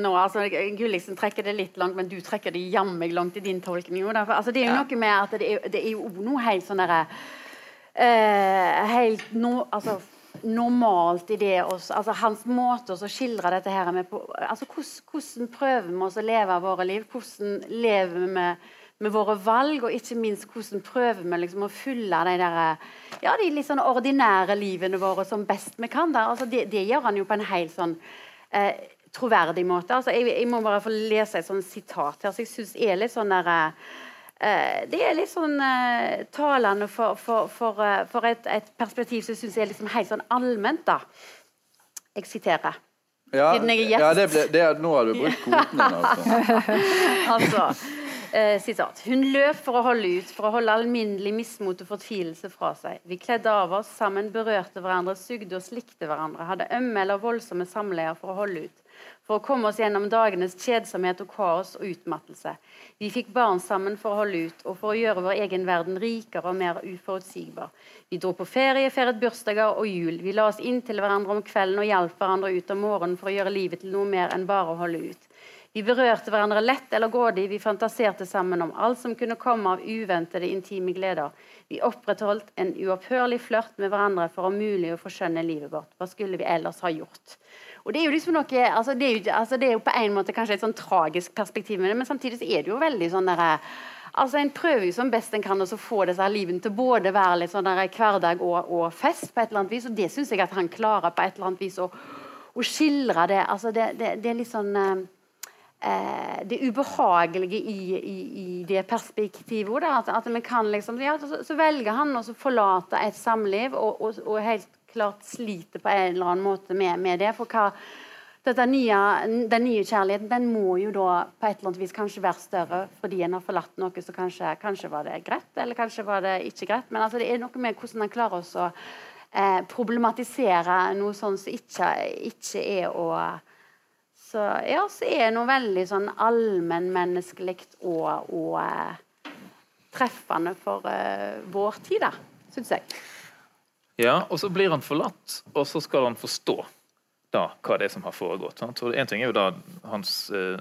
Nå, altså, Gulliksen trekker det litt langt, men du trekker det jammen langt i din tolkning. Altså, det er jo ja. noe med at det er, det er jo noe helt sånn derre uh, Helt no, altså, normalt i det også, altså, Hans måte å skildre dette her med på, altså, hvordan, hvordan prøver vi oss å leve våre liv? Hvordan lever vi med med våre valg, og ikke minst hvordan prøver vi liksom å fylle de, der, ja, de litt sånn ordinære livene våre som best vi kan. Altså, det, det, gjør han jo på en helt sånn eh, troverdig måte. Altså, jeg, jeg, må bare få lese et sånt sitat her, så jeg syns er litt sånn der, eh, Det er litt sånn eh, talende for, for, for, eh, for et, et, perspektiv som jeg syns er liksom helt sånn allment. da. Jeg siterer.
Ja, er. Ja, det ble, det, nå har du brukt kvoten din, altså.
altså Eh, sitat. Hun løp for å holde ut, for å holde alminnelig mismot og fortvilelse fra seg. Vi kledde av oss sammen, berørte hverandre, sugde og slikte hverandre, hadde ømme eller voldsomme samleier for å holde ut. For å komme oss gjennom dagenes kjedsomhet og kaos og utmattelse. Vi fikk barn sammen for å holde ut, og for å gjøre vår egen verden rikere og mer uforutsigbar. Vi dro på ferie, feiret bursdager og jul. Vi la oss inn til hverandre om kvelden og hjalp hverandre ut om morgenen for å gjøre livet til noe mer enn bare å holde ut. Vi berørte hverandre lett eller grådig, vi fantaserte sammen om alt som kunne komme av uventede, intime gleder. Vi opprettholdt en uopphørlig flørt med hverandre for om mulig å forskjønne livet vårt. Hva skulle vi ellers ha gjort? Og Det er jo liksom noe, altså det, er jo, altså det er jo på en måte kanskje et sånn tragisk perspektiv men samtidig så er det jo veldig sånn derre Altså En prøver jo som best en kan å få disse livene til både være litt sånn der hverdag og, og, fest, på et eller annet vis, og det syns jeg at han klarer på et eller annet vis å, å skildre det. Altså det, det, det er litt sånn eh, det ubehagelige i, i, i det perspektivet. At, at, vi kan liksom, ja, så, så, velger han å forlate et samliv og, og, og, helt klart sliter på en eller annen måte med, med det. For hva, nye, den nye kjærligheten den må jo da på et eller annet vis kanskje være større fordi en har forlatt noe som kanskje, kanskje var det greit, eller kanskje var det ikke greit. Men altså, det er noe med hvordan han klarer å eh, problematisere noe sånn som ikke, ikke er å så ja, så er det noe veldig sånn allmennmenneskelig og, og uh, treffende for uh, vår tid, da, syns jeg.
Ja, og så blir han forlatt, og så skal han forstå da hva det er som har foregått. Sant? Så En ting er jo da hans uh,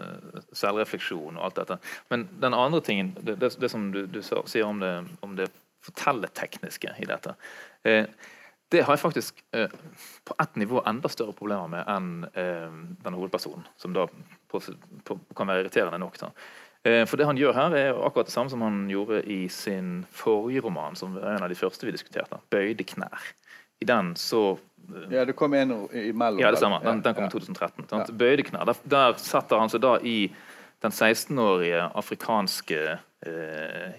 selvrefleksjon og alt dette. Men den andre tingen, det, det, det som du, du, sier om det, om det fortelletekniske i dette eh, det har jeg faktisk eh, på ett nivå enda større problemer med enn eh, denne hovedpersonen, som da på, på, kan være irriterende nok. Eh, for det han gjør her, er akkurat det samme som han gjorde i sin forrige roman, som var en av de første vi diskuterte, 'Bøyde knær'. I den så
eh, Ja, det kom en imellom.
Ja, det stemmer. Den, den kom i 2013. Ja. 'Bøyde knær'. Der, der setter han seg da i den 16-årige afrikanske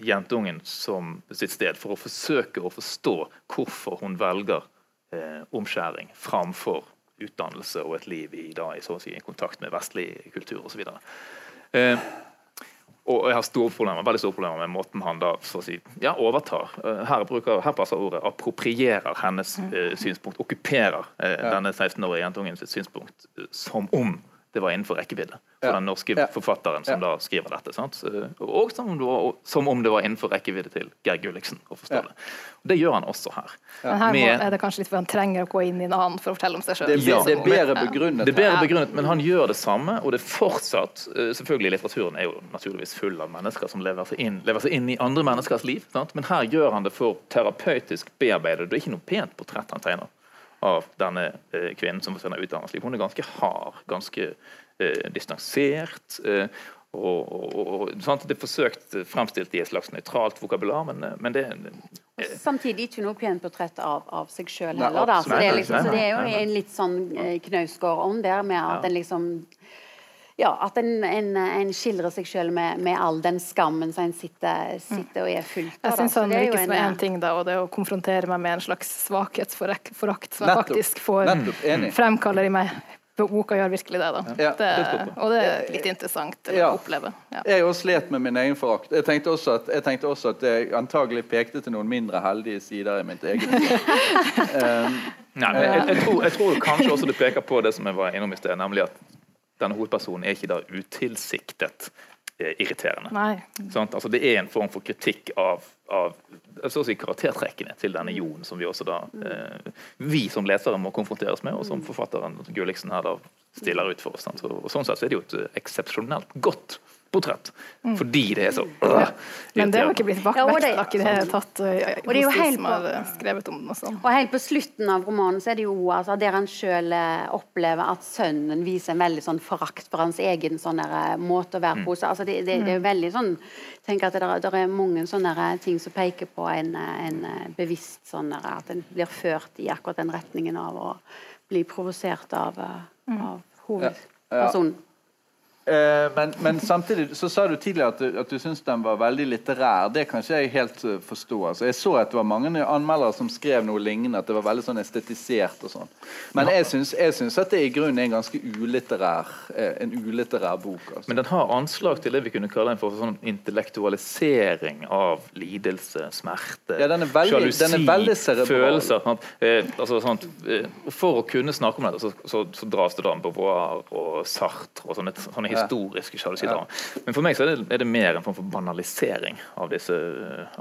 jentungen som sitt sted, for å forsøke å forstå hvorfor hun velger eh, omskjæring framfor utdannelse og et liv i, da, i, si, kontakt med vestlig kultur osv. Eh, og jeg har store problemer, veldig store problemer med måten han da så å si, ja, overtar. Eh, her, bruker, her passer ordet 'approprierer' hennes eh, synspunkt. Okkuperer eh, denne 16-årige jentungen sitt synspunkt eh, som om det var innenfor rekkevidde for
Ja.
den norske
Ja.
forfatteren som da skriver dette. Sant? Og som om, det var, som om det var innenfor rekkevidde til Geir Gulliksen å forstå
Ja.
det. Og det gjør han også her.
Men her må,
Med-
er det kanskje litt for han trenger å gå inn i en annen for å fortelle om seg sjøl.
Det,
Ja.
det er bedre begrunnet.
Det er bedre begrunnet, men han gjør det samme, og det er fortsatt eh, Selvfølgelig, litteraturen er jo naturligvis full av mennesker som lever seg inn, lever seg inn i andre menneskers liv, sant? men her gjør han det for terapeutisk bearbeidet. Det er ikke noe pent portrett han tegner av denne eh, kvinnen som sender ut av hans liv. Hun er ganske hard, ganske eh, distansert. Eh, og, og, og? Det er forsøkt eh, fremstilt i et slags nøytralt vokabular, men, eh, men det
Samtidig ikke noe pent portrett av, av seg sjøl heller. Da. Så, det er liksom, så det er jo en litt sånn eh, knausgård ånd der, med at en liksom ja, at en, en, en skildrer seg sjøl med, med all den skammen som en sitter, sitter og er fullt av.
Jeg syns han lykkes med
en-
én ting, da, og det er å konfrontere meg med en slags svakhetsforakt som jeg faktisk får
Nettopp.
Fremkaller i meg. Boka gjør virkelig det, da.
Ja,
det, og det er litt interessant å
Ja.
oppleve. Ja.
Jeg også slet med min egen forakt. Jeg tenkte også at jeg, tenkte også at jeg antagelig pekte til noen mindre heldige sider i mitt eget liv. um,
Nei, men jeg, jeg, tror, jeg tror kanskje også det peker på det som jeg var innom i sted, nemlig at denne hovedpersonen er ikke da utilsiktet eh, irriterende. Altså, det er en form for kritikk av, av så si, karaktertrekkene til denne Jon, som vi også da eh, vi som lesere må konfronteres med, og som forfatteren Gulliksen her da stiller ut for oss. Sant? Og, sånn sett så er det jo et eh, eksepsjonelt godt portrett, fordi det er så øh,
Men det har ikke blitt vakt
Ja, det-
vektlagt i det hele tatt. uh,
Og det er jo helt
som
på-
uh, skrevet om den. og sånn.
Og helt på slutten av romanen så er det jo altså, der han sjøl opplever at sønnen viser en veldig sånn forakt for hans egen sånn der, måte å
Mm.
være på. Så, altså, det, det, det er jo veldig sånn tenker at det, der, er mange sånne ting som peker på en, en bevisst sånn at en blir ført i akkurat den retningen av å bli provosert av, eh, av hovedpersonen.
Eh, men, men samtidig så sa du tidligere at du, at du syns den var veldig litterær. Det kan ikke jeg helt eh, forstå. Altså, jeg så at det var mange anmeldere som skrev noe lignende, at det var veldig sånn estetisert og sånn. Men jeg syns, at det i grunnen er en ganske ulitterær, eh, en ulitterær bok. Altså.
Men den har anslag til det vi kunne kalle en for sånn intellektualisering av lidelse, smerte,
Ja, den er veldig- den er veldig cerebral.
følelser. Eh, altså, sant? eh, For å kunne snakke om dette, så, så, så dras det da en Beauvoir og Sartre og sånne, sånne. Historiske sjalusidrama. Men for meg så er det, er det mer en form for banalisering av disse,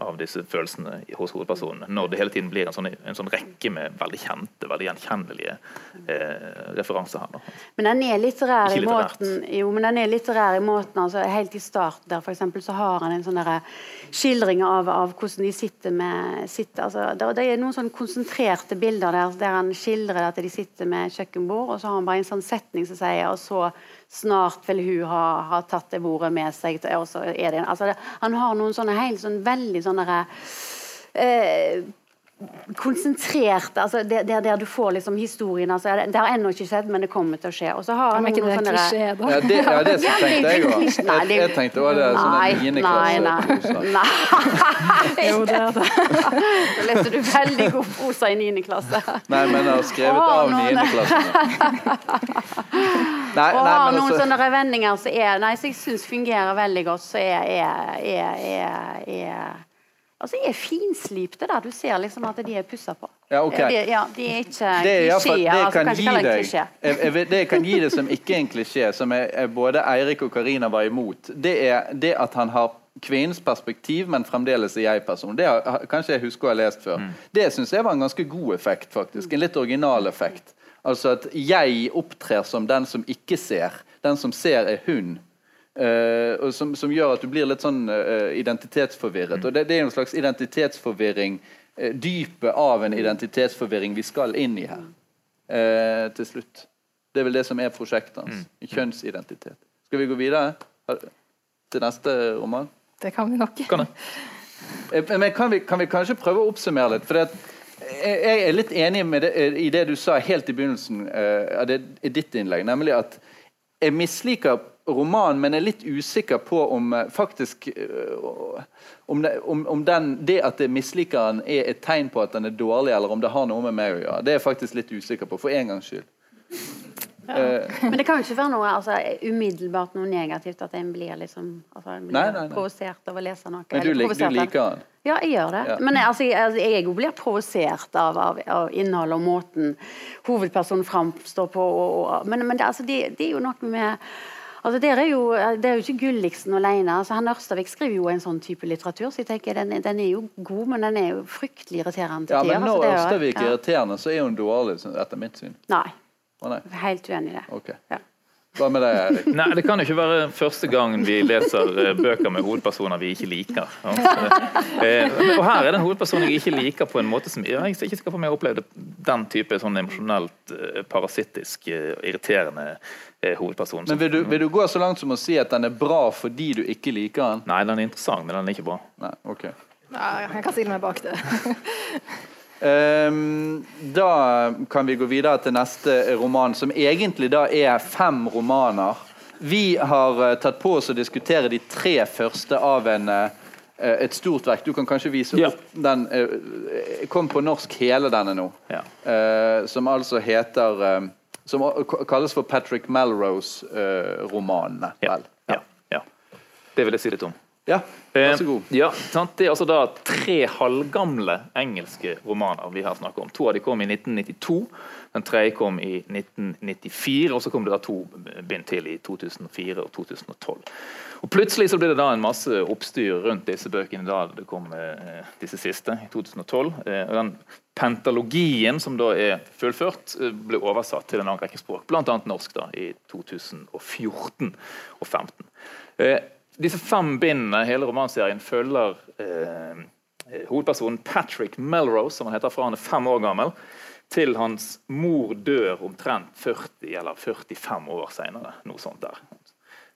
av disse følelsene hos hovedpersonen. Når det hele tiden blir en sånn, en sånn rekke med veldig kjente, veldig gjenkjennelige eh, referanser her. Da.
Men den er litterær i måten Jo, men den er litterær i måten altså, Helt i starten der, for eksempel, så har han en sånn derre skildring av, av hvordan de sitter med sitter, altså, det, det er noen sånn konsentrerte bilder der der han skildrer at de sitter med kjøkkenbord, og så har han bare en sånn setning som sier Og så snart vil hun ha, ha tatt det bordet med seg, og så er det altså, det, Han har noen sånne helt sånn veldig sånne eh, konsentrert altså det er der du får liksom historien altså, Det har ennå ikke skjedd, men det kommer til å skje. Og så har han
Men er ikke
noen
det
sånne
klisjé, da?
Ja, det, ja, det
Ja,
tenkte jeg òg. Jeg, jeg tenkte òg det sånn
Nei,
niende
nei, nei. nei.
Jo, det er det.
Da leste du veldig god prosa i 9. klasse.
Nei, men jeg har skrevet
Å,
av niendeklassen. Nei,
Og har noen
altså
sånne vendinger som så jeg syns fungerer veldig godt, så er, er, er, er, er de er finslipte, da. Du ser liksom at de er pussa på.
Ja, ok.
De, ja, de er ikke
er
klisjeer.
det jeg
Altså,
kan gi
det en
deg
klisjé.
jeg, jeg, Det jeg kan gi deg som ikke er en klisjé, som jeg, jeg, både Eirik og Karina var imot, det er det at han har kvinnens perspektiv, men fremdeles er jeg-person. Det har, kanskje jeg husker å ha lest før. Det syns jeg var en ganske god effekt, faktisk. En litt original effekt. Altså at jeg opptrer som den som ikke ser. Den som ser, er hun. Eh, og som, som gjør at du blir litt sånn uh, identitetsforvirret. Og det, det er en slags identitetsforvirring, uh, dypet av en identitetsforvirring vi skal inn i her. eh, til slutt. Det er vel det som er prosjektet hans. Kjønnsidentitet. Skal vi gå videre til neste roman?
Det kan vi nok.
Kan
Men kan vi, kan vi kanskje prøve å oppsummere litt? For det, at jeg er litt enig med det, i det du sa helt i begynnelsen eh, av i ditt innlegg, nemlig at jeg misliker romanen, men er litt usikker på om eh, faktisk eh, om, det, om, om den, det at jeg misliker den, er et tegn på at den er dårlig, eller om det har noe med meg å gjøre. Det er jeg faktisk litt usikker på, for en gangs skyld.
Men det kan jo ikke være noe altså, umiddelbart noe negativt at en blir liksom altså, en blir
Nei, nei, nei.
provosert av å lese noe.
Men du, lik, du liker den?
Ja, jeg gjør det.
Ja.
Men jeg, altså, jeg, altså, jeg blir provosert av, av, av innholdet og måten hovedpersonen framstår på. Og, og, men men det, altså, det, det er jo noe med Altså, der er jo, det er jo ikke Gulliksen alene. Altså, han Ørstavik skriver jo en sånn type litteratur, så jeg tenker den, den er jo god, men den er jo fryktelig irriterende til
Ja,
tider.
men
altså,
når
er
Ørstavik er
ja.
irriterende, så er hun dårlig, etter mitt syn.
Nei,
Å nei,
helt uenig i det.
Okay.
Ja.
Hva med deg, Erik?
Nei, det kan jo ikke være første gang vi leser eh, bøker med hovedpersoner vi ikke liker. Ja. Eh, og her er det en hovedperson jeg ikke liker på en måte som Jeg ikke skal få meg opplevd den type sånn emosjonelt eh, parasittisk, eh, irriterende eh, hovedperson.
Men vil du, vil du gå så langt som å si at den er bra fordi du ikke liker den?
Nei, den er interessant, men den er ikke bra.
Nei, ok.
Nei, jeg kan stille meg bak det.
um, da kan vi gå videre til neste roman, som egentlig da er fem romaner. Vi har eh, tatt på oss å diskutere de tre første av en, eh, et stort verk. Du kan kanskje vise
Ja.
opp den. eh, kom på norsk hele denne nå.
Ja.
Uh, som altså heter eh, Som kalles for Patrick Melrose-romanene.
Ja. Ja. ja. Det vil jeg si litt om.
Ja, vær så god.
Eh, ja, sant? Det er altså da tre halvgamle engelske romaner vi her snakker om. To av de kom i 1992, den tredje kom i 1994, og så kom det da to bind til i 2004 og 2012. Og Plutselig så ble det da en masse oppstyr rundt disse bøkene da det kom eh, disse siste, i 2012. Eh, og den pentalogien som da er fullført, eh, ble oversatt til en lang rekke språk, bl.a. norsk da i 2014 og 2015. Eh, disse fem bindene, hele romanserien, følger eh, hovedpersonen Patrick Melrose, som han heter fra han er fem år gammel, til hans mor dør omtrent 40 eller 45 år senere. Noe sånt der.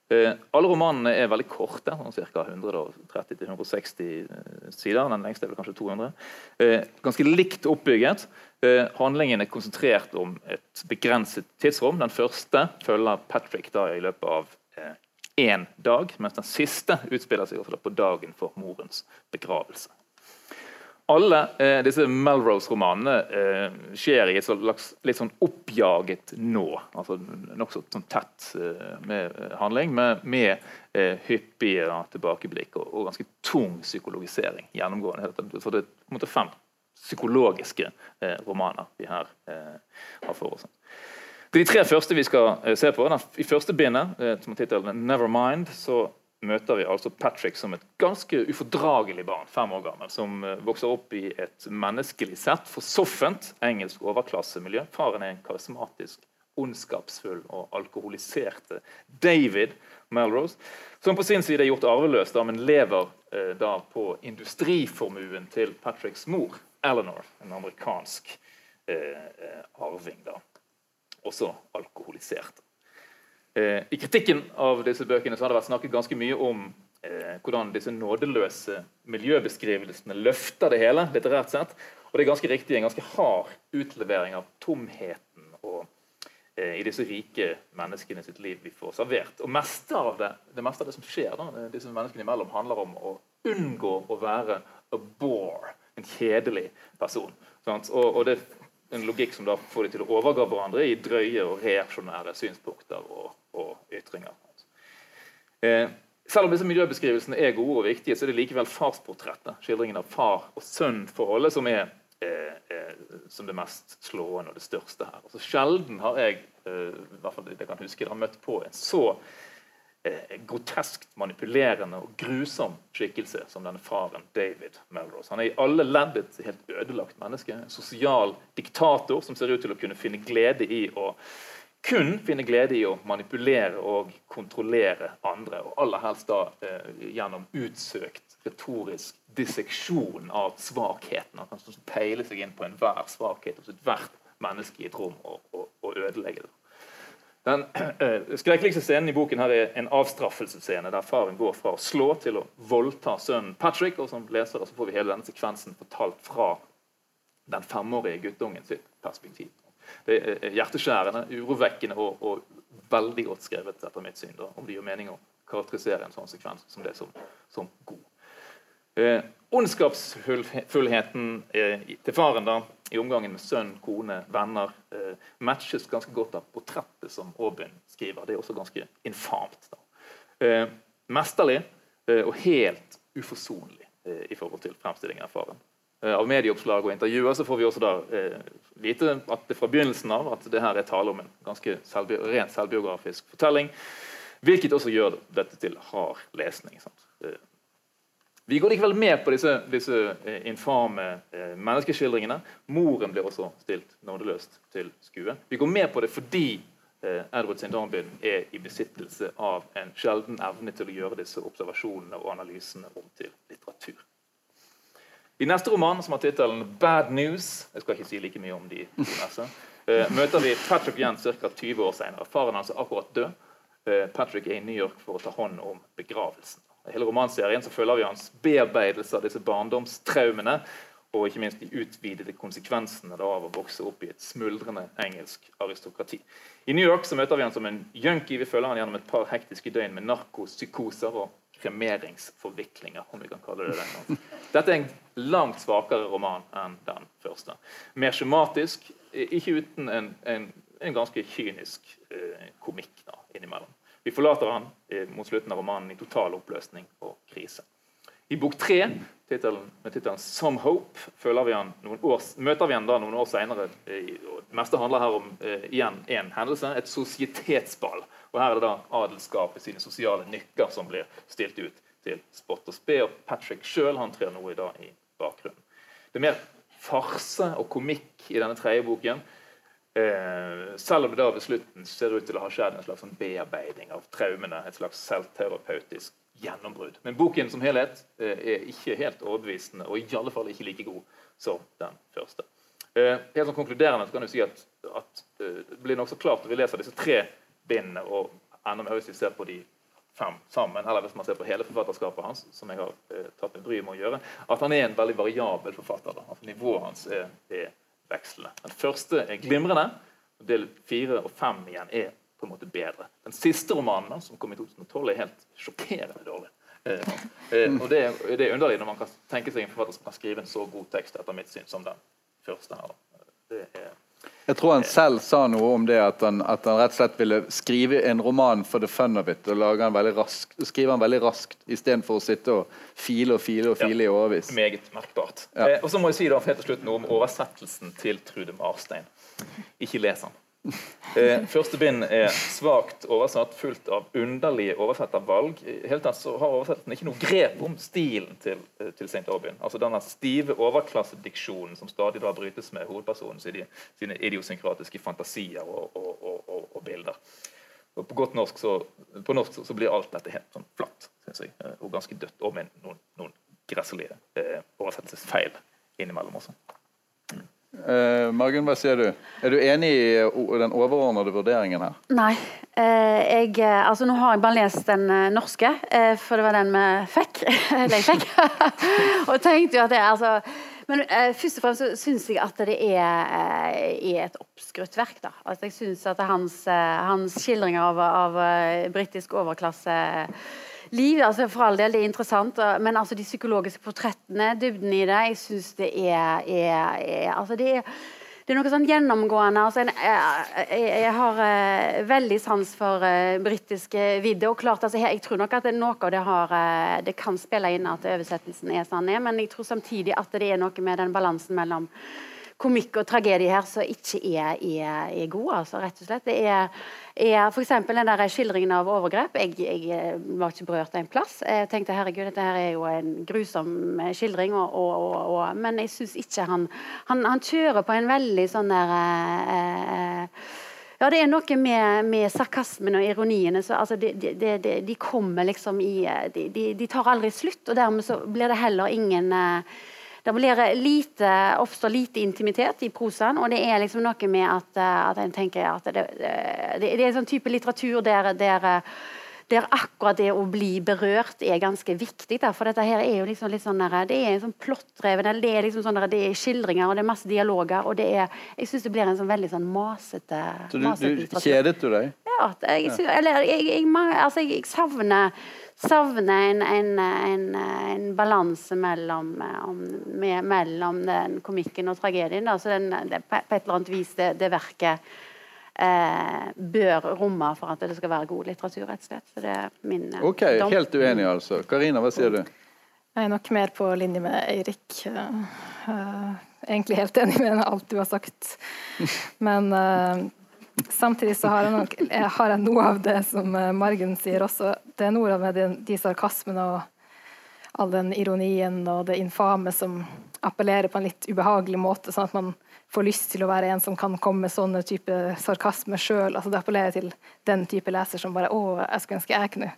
Eh, alle romanene er veldig korte, sånn ca. 130-160 sider. Den lengste er vel kanskje 200. Eh, ganske likt oppbygget. Eh, handlingen er konsentrert om et begrenset tidsrom. Den første følger Patrick da i løpet av én dag, mens den siste utspiller seg på dagen for morens begravelse. Alle eh, disse Melrose-romanene eh, skjer i et slags litt sånn oppjaget nå. altså Nokså sånn tett eh, med handling, med, med eh, hyppige da, tilbakeblikk og, og ganske tung psykologisering gjennomgående. Så det er på en måte fem psykologiske eh, romaner vi her eh, har for oss. Det er de tre første vi skal se på. Den, I første bindet, som har tittelen 'Nevermind', så møter vi altså Patrick som et ganske ufordragelig barn, fem år gammel, som eh, vokser opp i et menneskelig sett forsoffent engelsk overklassemiljø. Faren er en karismatisk, ondskapsfull og alkoholiserte David Melrose, som på sin side er gjort arveløs, da, men lever eh, da på industriformuen til Patricks mor, Eleanor, en amerikansk eh, eh, arving. da også alkoholisert. Eh, I kritikken av disse bøkene så har det vært snakket ganske mye om eh, hvordan disse nådeløse miljøbeskrivelsene løfter det hele, litterært sett. Og det er ganske riktig en ganske hard utlevering av tomheten og, eh, i disse rike menneskene sitt liv vi får servert. Og meste av det, det meste av det som skjer da, disse menneskene imellom, handler om å unngå å være a bore, en kjedelig person. Og, og det en logikk som da får de til å overgå hverandre i drøye og reaksjonære synspunkter og, og ytringer. Eh, selv om disse miljøbeskrivelsene er gode og viktige, så er det likevel farsportrettet, skildringen av far- og sønn-forholdet, som er eh, eh, som det mest slående og det største her. Altså, sjelden har jeg eh, i hvert fall jeg kan huske, har møtt på en så eh, groteskt manipulerende og grusom skikkelse som denne faren David Melrose. Han er i alle ledd et helt ødelagt menneske. En sosial diktator som ser ut til å kunne finne glede i å kun finne glede i å manipulere og kontrollere andre, og aller helst da eh, gjennom utsøkt retorisk disseksjon av svakheten. Han kan peile seg inn på enhver svakhet hos ethvert menneske i et rom og, og, og ødelegge det. Den eh, skrekkeligste scenen i boken her er en avstraffelsesscene der faren går fra å slå til å voldta sønnen Patrick. og Som lesere så får vi hele denne sekvensen fortalt fra den femårige guttungen sitt perspektiv. Det er hjerteskjærende, urovekkende og, og veldig godt skrevet, etter mitt syn, da, om det gir mening å karakterisere en sånn sekvens som det som, som god. Eh, Ondskapsfullheten eh, til faren da, i omgangen med sønn, kone, venner eh, matches ganske godt av portrettet som Robin skriver. Det er også ganske infamt. Eh, mesterlig eh, og helt uforsonlig eh, i forhold til fremstillingen av faren. Eh, av medieoppslag og intervjuer så får vi også da eh, vite at det fra begynnelsen av at det her er tale om en ganske selvbi rent selvbiografisk fortelling, hvilket også gjør dette til hard lesning. Eh, vi går likevel med på disse, disse eh, infame eh, menneskeskildringene. Moren blir også stilt nådeløst til skue. Vi går med på det fordi eh, Edward St. Er i besittelse av en sjelden evne til å gjøre disse observasjonene og analysene om til litteratur. I neste roman, som har tittelen 'Bad News', jeg skal ikke si like mye om de neste, Uh, møter vi Patrick igjen ca. 20 år senere. Faren hans er akkurat død. Uh, Patrick er i New York for å ta hånd om begravelsen. I hele romanserien så følger vi hans bearbeidelse av disse barndomstraumene, og ikke minst de utvidede konsekvensene av å vokse opp i et smuldrende engelsk aristokrati. I New York så møter vi han som en junkie. Vi følger han gjennom et par hektiske døgn med narkopsykoser og kremeringsforviklinger. om vi kan kalle det det. Dette er en langt svakere roman enn den første. Mer skjematisk, ikke uten en, en, en ganske kynisk eh, komikk da, innimellom. Vi forlater han eh, mot slutten av romanen i total oppløsning og krise. I bok tre, med tittelen 'Some Hope', vi han år, møter vi han da noen år senere. Eh, det meste handler her om eh, igjen én hendelse, et sosietetsball. Og Her er det da adelskapet sine sosiale nykker som blir stilt ut til spott og spe. Og Patrick sjøl trer nå i, dag i bakgrunnen. Det er mer farse og komikk i denne tredje boken. Eh, selv om det da ved slutten ser ut til å ha skjedd en slags sånn bearbeiding av traumene. Et slags selvterapeutisk gjennombrudd. Men boken som helhet eh, er ikke helt overbevisende, og i alle fall ikke like god som den første. Eh, helt sånn konkluderende så kan du si at, at eh, det blir nokså klart når vi leser disse tre bindene, og enda mer hvis vi ser på de fem sammen, eller hvis man ser på hele forfatterskapet hans, som jeg har eh, tatt en bry med å gjøre, at han er en veldig variabel forfatter. Da. Altså, nivået hans er, er vekslende. Den første er glimrende. Del fire og fem igjen er på en måte bedre. Den siste romanen, som kom i 2012, er helt sjokkerende dårlig. Eh, eh, og det, det, er underlig når man kan tenke seg en forfatter som kan skrive en så god tekst etter mitt syn som den første. her. Det er
jeg tror han selv sa noe om det, at han, at han, rett og slett ville skrive en roman for the fun of it. og lage han veldig raskt, skrive den veldig raskt, istedenfor å sitte og file og file og file ja, i årevis.
Meget merkbart. Ja. Eh, og så må jeg si da, helt til slutt noe om oversettelsen til Trude Marstein. Ikke les den. Eh, første bind er svakt oversatt, fullt av underlige oversettervalg. Helt tatt så har oversettelsen ikke noe grep om stilen til, eh, til St. Aubin. Altså denne stive overklassediksjonen som stadig da brytes med hovedpersonen sine, sine idiosynkratiske fantasier og, og, og, og bilder. Og på godt norsk så, norsk så blir alt dette helt sånn flatt synes jeg, eh, og ganske dødt, og med noen, noen gresselige eh, oversettelsesfeil innimellom også.
Uh, Margunn, hva sier du? Er du enig i den overordnede vurderingen her?
Nei. Uh, jeg, eh, altså, nå har jeg bare lest den uh, norske, for det var den vi fikk. Eller fikk. og tenkte jo at det altså men først og fremst så syns jeg at det er, er et oppskrutt verk. da. Altså, jeg syns at hans, hans skildringer av, av britisk overklasse liv. altså For all del, det er interessant. Men altså de psykologiske portrettene, dybden i det, jeg syns det er, er, er, altså det er det er noe sånn gjennomgående altså jeg, jeg, jeg, har uh, veldig sans for uh, britiske og klart altså, Jeg tror nok at noe av det har uh, det kan spille inn at oversettelsen er sånn er, men jeg tror samtidig at det er noe med den balansen mellom komikk og tragedie her som ikke er, er, er god. Altså, rett og slett. Det er, er f.eks. den der skildringen av overgrep. Jeg, jeg, eh, var ikke berørt av en plass. Jeg tenkte herregud, dette her er jo en grusom eh, skildring, og, og, og, men jeg syns ikke han, han, han kjører på en veldig sånn der eh, ja, det er noe med, med sarkasmen og ironiene. Så, altså, de, de, de, de, kommer liksom i eh, de, tar aldri slutt, og dermed så blir det heller ingen eh, det blir lite, oppstår lite intimitet i prosaen, og det er liksom noe med at, eh, at en tenker at det, det, det, er en sånn type litteratur der, der, der, akkurat det å bli berørt er ganske viktig. Da. for dette her er jo liksom litt sånn der, Det er en sånn plottdreven Det er liksom sånn der, det er skildringer og det er masse dialoger. og det er, Jeg syns det blir en sånn veldig sånn masete
Så du, du kjedet du deg?
Ja. Jeg, jeg, jeg, altså, jeg, jeg savner savner en, en, en, en balanse mellom, om, med, mellom den komikken og tragedien. Da. Så den, det, på et eller annet vis det, det verket eh, bør romme for at det skal være god litteratur, rett og slett. Så det er min eh,
Ok,
dom.
helt uenig altså. Karina, hva sier du?
Jeg er nok mer på linje med Eirik. Uh, eh, egentlig helt enig med alt du har sagt. Men eh, samtidig så har jeg, nok, jeg har noe av det som eh, Margunn sier også. Det er noe av de, de sarkasmene og all den ironien og det infame som appellerer på en litt ubehagelig måte, sånn at man får lyst til å være en som kan komme med sånne type sarkasme sjøl. Altså det appellerer til den type leser som bare 'Å, jeg skulle ønske jeg kunne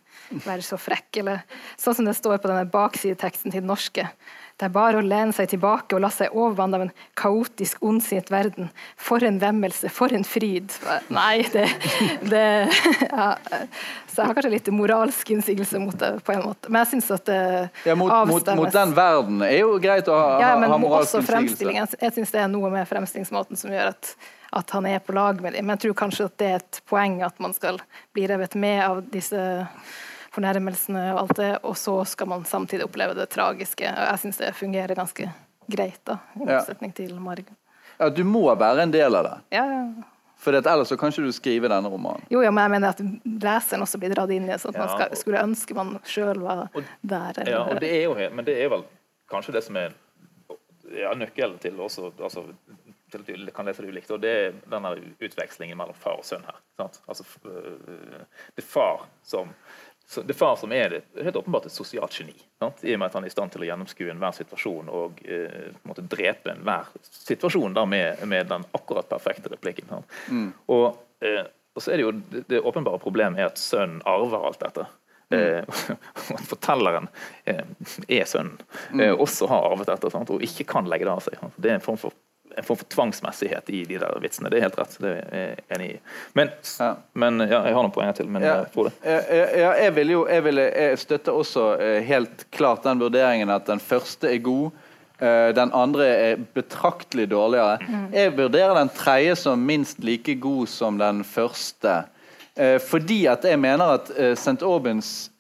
være så frekk'. Eller sånn som det står på denne baksideteksten til den norske. Det er bare å lene seg tilbake og la seg overvanne av en kaotisk, ondsinnet verden. For en vemmelse, for en fryd. Nei, det, det ja. Så jeg har kanskje litt moralsk innsigelse mot det, på en måte. Men jeg syns at det
Ja, mot, mot,
avstemmes.
mot den verden er jo greit å ha,
Ja,
ha,
men
ha moralsk innsigelse.
Jeg syns det er noe med fremstillingsmåten som gjør at, at han er på lag med dem. Men jeg tror kanskje at det er et poeng at man skal bli revet med av disse fornærmelsene og alt det, og så skal man samtidig oppleve det tragiske. Og jeg syns det fungerer ganske greit, da, i
Ja.
motsetning til Marg.
Ja, du må være en del av det.
Ja, ja.
For ellers så kan ikke du skrive denne romanen.
Jo, ja, men jeg mener at leseren også blir dratt inn i det, sånn at man skal, skulle ønske man sjøl var der. eller-
Ja, og det er jo, helt- men det er vel kanskje det som er ja, nøkkelen til også altså, til at du kan lese det ulikt. Og det er denne utvekslingen mellom far og sønn her. Sant? Altså, øh, det er far som så det er far som er det, helt åpenbart et sosialt geni. Sant? I og med at han er i stand til å gjennomskue enhver situasjon og eh, måte drepe enhver situasjon da, med, med den akkurat perfekte replikken. Mm. Og, eh, og så er det jo det, det åpenbare problemet er at sønnen arver alt dette. Eh, at fortelleren eh, er sønnen, eh, også har arvet dette sant? og ikke kan legge det av seg. Sant? Det er en form for en form for tvangsmessighet i de der vitsene. Det er helt rett. Det er jeg enig i. Men,
Ja.
men ja, jeg har noen poenger til. Men
Ja,
eh, Frode?
ja, ja, jeg vil jo jeg, vil, jeg støtter også eh, helt klart den vurderingen at den første er god. eh, Den andre er betraktelig dårligere. Jeg vurderer den tredje som minst like god som den første. eh, Fordi at jeg mener at St. Aubins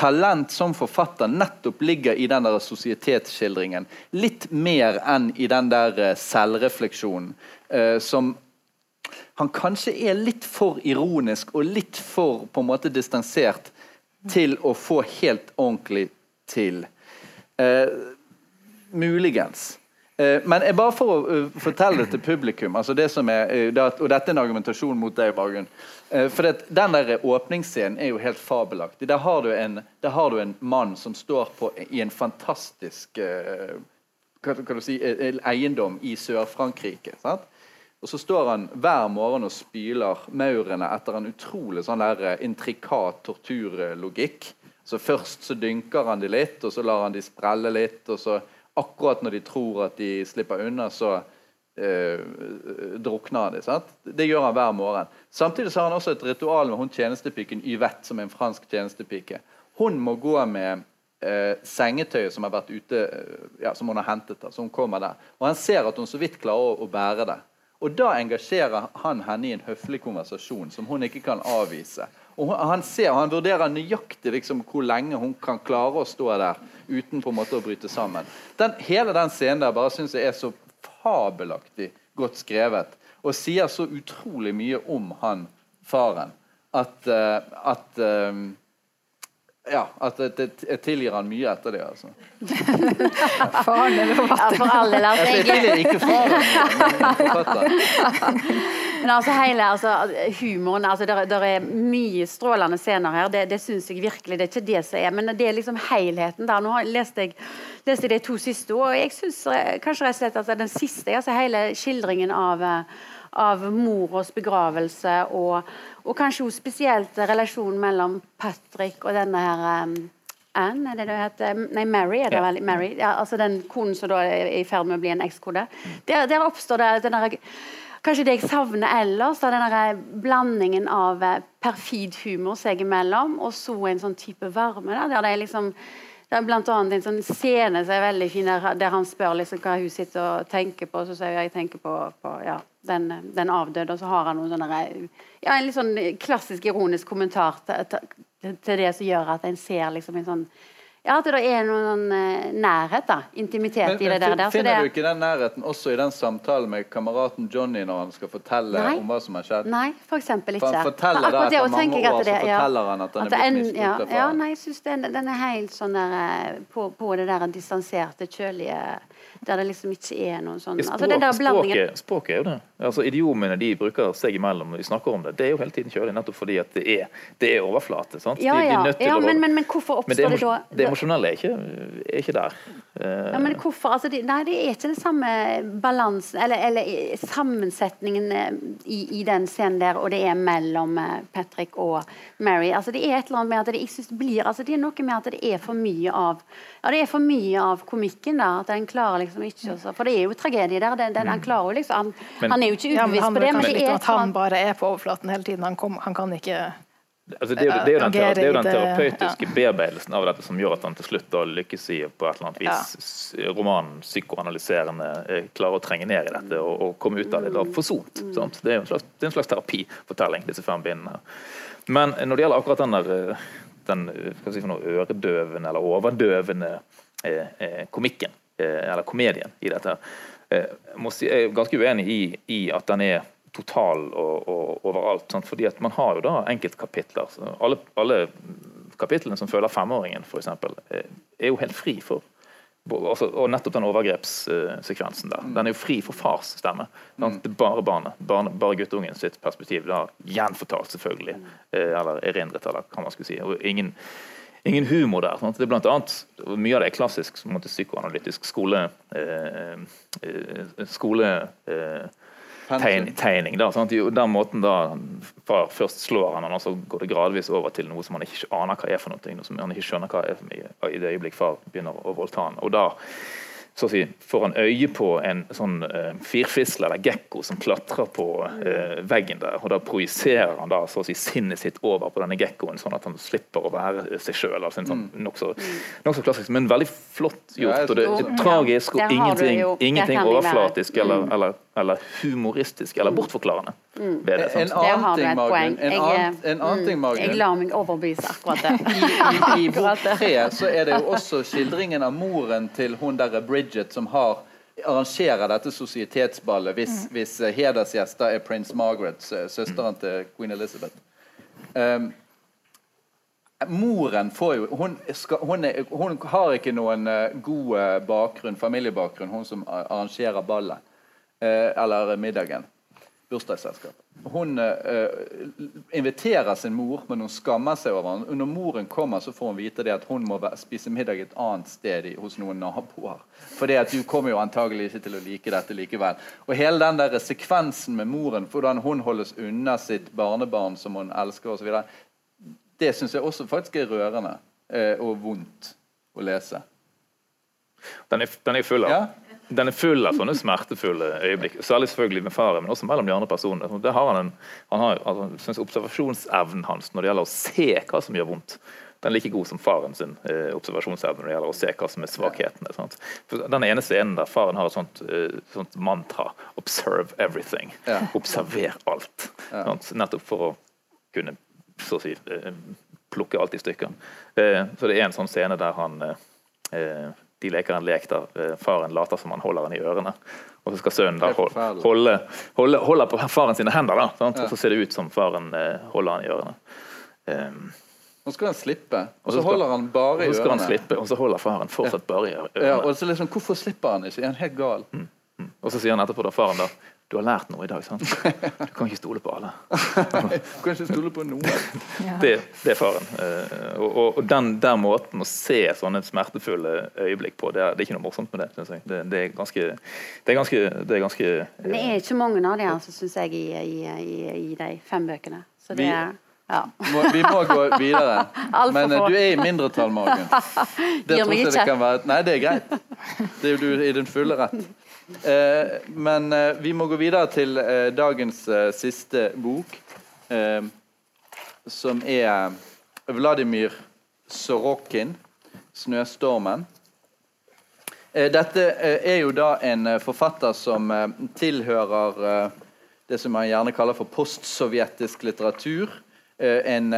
talent som forfatter nettopp ligger i den der sosietetsskildringen. Litt mer enn i den der eh, selvrefleksjonen eh, som han kanskje er litt for ironisk og litt for på en måte distansert til å få helt ordentlig til. Eh, muligens. Eh, men bare for å uh, fortelle det til publikum, altså det som er, uh, det, at- og dette er en argumentasjon mot deg, Bargun. Eh, for det, Den der åpningsscenen er jo helt fabelaktig. Der har du en, har du en mann som står på, i en fantastisk eh, kan du si, eiendom i Sør-Frankrike. Og så står han hver morgen og spyler maurene etter en utrolig sånn der eh, intrikat torturlogikk. Så Først så dynker han de litt, og så lar han de sprelle litt. og så Akkurat når de tror at de slipper unna, så eh, drukner han de. sant? Det gjør han hver morgen. Samtidig har han også et ritual med hun tjenestepiken Yvette, som er en fransk tjenestepike. Hun må gå med eh, sengetøyet som eh, ja, som hun har hentet. Da, så hun kommer der. Og han ser at hun så vidt klarer å, å bære det. Og da engasjerer han henne i en høflig konversasjon som hun ikke kan avvise. Og han ser, han vurderer nøyaktig liksom, hvor lenge hun kan klare å stå der uten på en måte å bryte sammen. Den, hele den scenen der bare synes jeg er så fabelaktig godt skrevet og sier så utrolig mye om han faren at, eh, at eh, ja, at jeg, tilgir han mye etter det. altså.
Faren eller
Ja, for all del. Altså,
Jeg, tilgir ikke faren, men forfatteren.
Men altså hele altså, humoren altså, der, der er mye strålende scener her. Det, det syns jeg virkelig. Det er ikke det som er Men det er liksom helheten der. Nå leste jeg, leste jeg de to siste, og jeg syns kanskje rett og slett at den siste, altså hele skildringen av eh, av moras begravelse, og, og kanskje også spesielt relasjonen mellom Patrick og denne her um, Anne, er det det heter? Nei, Mary er det
Ja.
vel? Mary, ja, altså Den konen som da er i ferd med å bli en ekskode. Der, der oppstår det den der, Kanskje det jeg savner ellers, er den blandingen av eh, perfid humor seg imellom, og så en sånn type varme. Da, der det er liksom Det er blant annet en sånn scene som er veldig fin, der, der han spør liksom hva hun sitter og tenker på. Så sier hun jeg tenker på, på ja, den, den avdøde, og så har han noen sånne ja, en litt sånn klassisk ironisk kommentar til, til, til det som gjør at en ser liksom en sånn ja, at det er noen sånn, eh, nærhet, da. Intimitet
Men,
i det der. der. Så
finner
det,
du ikke den nærheten også i den samtalen med kameraten Johnny når han skal fortelle
Nei.
om hva som har skjedd?
Nei, for eksempel
For han forteller
For
det etter mange år,
det, så
forteller ja. han at han er blitt misbrukt
ja,
av
ja, nei, jeg synes den, den er helt sånn der eh, på, på det der distanserte, kjølige Der det liksom ikke er noen sånn
Ja,
altså den der blandingen
språket, språket er jo det. Altså, idiomene de bruker seg imellom når de snakker om det, det er jo hele tiden kjølig, nettopp fordi at det er, det er overflate. sant?
Ja,
De- de er
ja. ja men, men, men hvorfor
Men det,
oppstår det da
det emosjonelle er ikke, er ikke der. Eh,
Ja, men hvorfor? Altså, det, nei, det er ikke den samme balansen Eller, eller sammensetningen eh, i, i den scenen der, og det er mellom eh, Patrick og Mary. Altså, det er et eller annet med at det, jeg synes det blir altså, Det er noe med at det er for mye av Ja, det er for mye av komikken. da, At den klarer liksom ikke også, For det er jo tragedie der. Den, den, han klarer jo liksom Han,
Men-
han er jo ikke ubevisst
ja,
på det, men det er
han bare er på overflaten hele tiden. Han, kom, han kan ikke
Altså, det, er det er den, det er jo den terapeutiske bearbeidelsen av dette som gjør at han til slutt da lykkes i på et eller annet vis s- romanen psykoanalyserende eh, klarer å trenge ned i dette og, og komme ut av det da forsont. sant? Det er jo en slags, det er en slags terapifortelling, disse fem bindene. Men når det gjelder akkurat den der eh, den eh, hva si for noe, øredøvende eller overdøvende eh, eh, komikken, eh, eller komedien i dette, eh, må si, jeg er ganske uenig i, i at den er total og, og overalt. Sant? Fordi at man har jo da enkeltkapitler. Alle, alle kapitlene som føler femåringen, f.eks., er jo helt fri for altså, og nettopp den overgrepssekvensen der. Den er jo fri for fars stemme. Sant? Det er bare barnet, barne, bare guttungen sitt perspektiv. Da, gjenfortalt, selvfølgelig. Eh, eller erindret, eller hva man skulle si. Og ingen, ingen humor der. Sant? Det er blant annet, Mye av det er klassisk måte, psykoanalytisk skole... Eh, eh, skole eh, tegn, tegning. Da, sant? Jo, Den måten da far først slår han, og så går det gradvis over til noe som han ikke aner hva er for noe, noe som han ikke skjønner hva er i, i det øyeblikk far begynner å voldta han. Og da så å si, får han øye på en sånn uh, firfisle eller gekko som klatrer på eh, veggen der, og da projiserer han da så å si sinnet sitt over på denne gekkoen, sånn at han slipper å være seg sjøl. Altså sånn nokså nokså klassisk, men veldig flott gjort. og det, det er tragisk og ingenting, ingenting overflatisk eller, eller, eller humoristisk eller bortforklarende ved det.
En
Sant?
Der
annen
du
ting, Margunn. En annen, en annen ting,
Jeg lar meg overbevise akkurat det.
I, I bok
Akkurat
tre så er det jo også skildringen av moren til hun der Bridget som har arrangerer dette sosietetsballet hvis, hvis eh, hedersgjester er prins Margaret, eh, søsteren til queen Elizabeth. Um, moren får jo hun, skal, hun, er, hun har ikke noen eh, god bakgrunn, familiebakgrunn, hun som arrangerer ballet. Eh, eller middagen. Bursdagsselskapet. Hun eh, inviterer sin mor, men hun skammer seg over henne. Når moren kommer, så får hun vite det at hun må spise middag et annet sted hos noen naboer. Fordi at du kommer jo antagelig ikke til å like dette likevel. Og hele den der sekvensen med moren, hvordan hun holdes unna sitt barnebarn som hun elsker osv., det syns jeg også faktisk er rørende eh, og vondt å lese.
Den er, den er full av
Ja.
Den er full av sånne smertefulle øyeblikk. Særlig selvfølgelig med faren, men også mellom de andre personene. Det har han en, han har, altså, synes Observasjonsevnen hans når det gjelder å se hva som gjør vondt, den er like god som faren sin eh, observasjonsevne når det gjelder å se hva som er svakhetene. Sant? For den ene scenen der faren har et sånt, eh, sånt mantra 'observe everything'.
Ja.
Observer alt. Ja. Nettopp for å kunne så å si, eh, plukke alt i stykker. Eh, så det er en sånn scene der han eh, eh, de leker en lek der faren later som han holder han i ørene. Og så skal sønnen da holde, holde, holde på faren sine hender, da, og så ser det ut som faren eh, holder han i ørene. Um,
Nå skal han slippe, og så holder han bare i
og så skal han slippe, og så holder faren fortsatt bare i ørene.
Ja, og så liksom, Hvorfor slipper han ikke? Er han helt gal?
Og så sier han etterpå da faren da du har lært noe i dag, sant? Du kan ikke stole på alle.
Du kan ikke stole på noen.
Det, det er faren. Eh, og og, og den der måten å se sånne smertefulle øyeblikk på, det er, det er ikke noe morsomt med det. Synes jeg. Det, det er ganske Det er ganske, det er ganske
Men det er ikke mange av de her, syns jeg, i, i, i, i de fem bøkene. Så det er ja.
Må, vi må gå videre. Men eh, du er i mindretall, Margunn. Det det kan være Nei, det er greit. Det er jo du i din fulle rett. Eh, men eh, vi må gå videre til eh, dagens siste bok, som er Vladimir Sorokin 'Snøstormen'. Dette er jo da en forfatter som tilhører det som man gjerne kaller for postsovjetisk litteratur. En,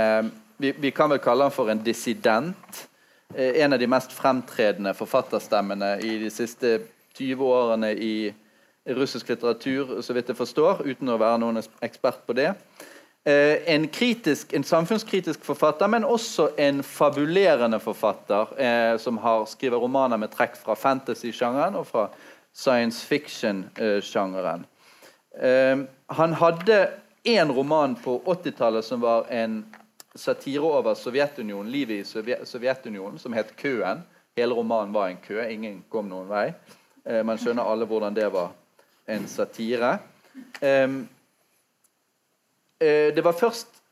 vi, kan vel kalle han for en dissident. En av de mest fremtredende forfatterstemmene i de siste 20 årene i russisk litteratur, så vidt jeg forstår, uten å være noen ekspert på det. Eh, en, kritisk, en samfunnskritisk forfatter, men også en fabulerende forfatter eh, som har skriver romaner med trekk fra fantasy-sjangeren og fra science fiction-sjangeren. Eh, han hadde én roman på 80-tallet som var en satire over Sovjetunionen, livet i Sovjetunionen, som het 'Køen'. Hele romanen var en kø, ingen kom noen vei. Eh, man skjønner alle hvordan det var en satire. Um, det var først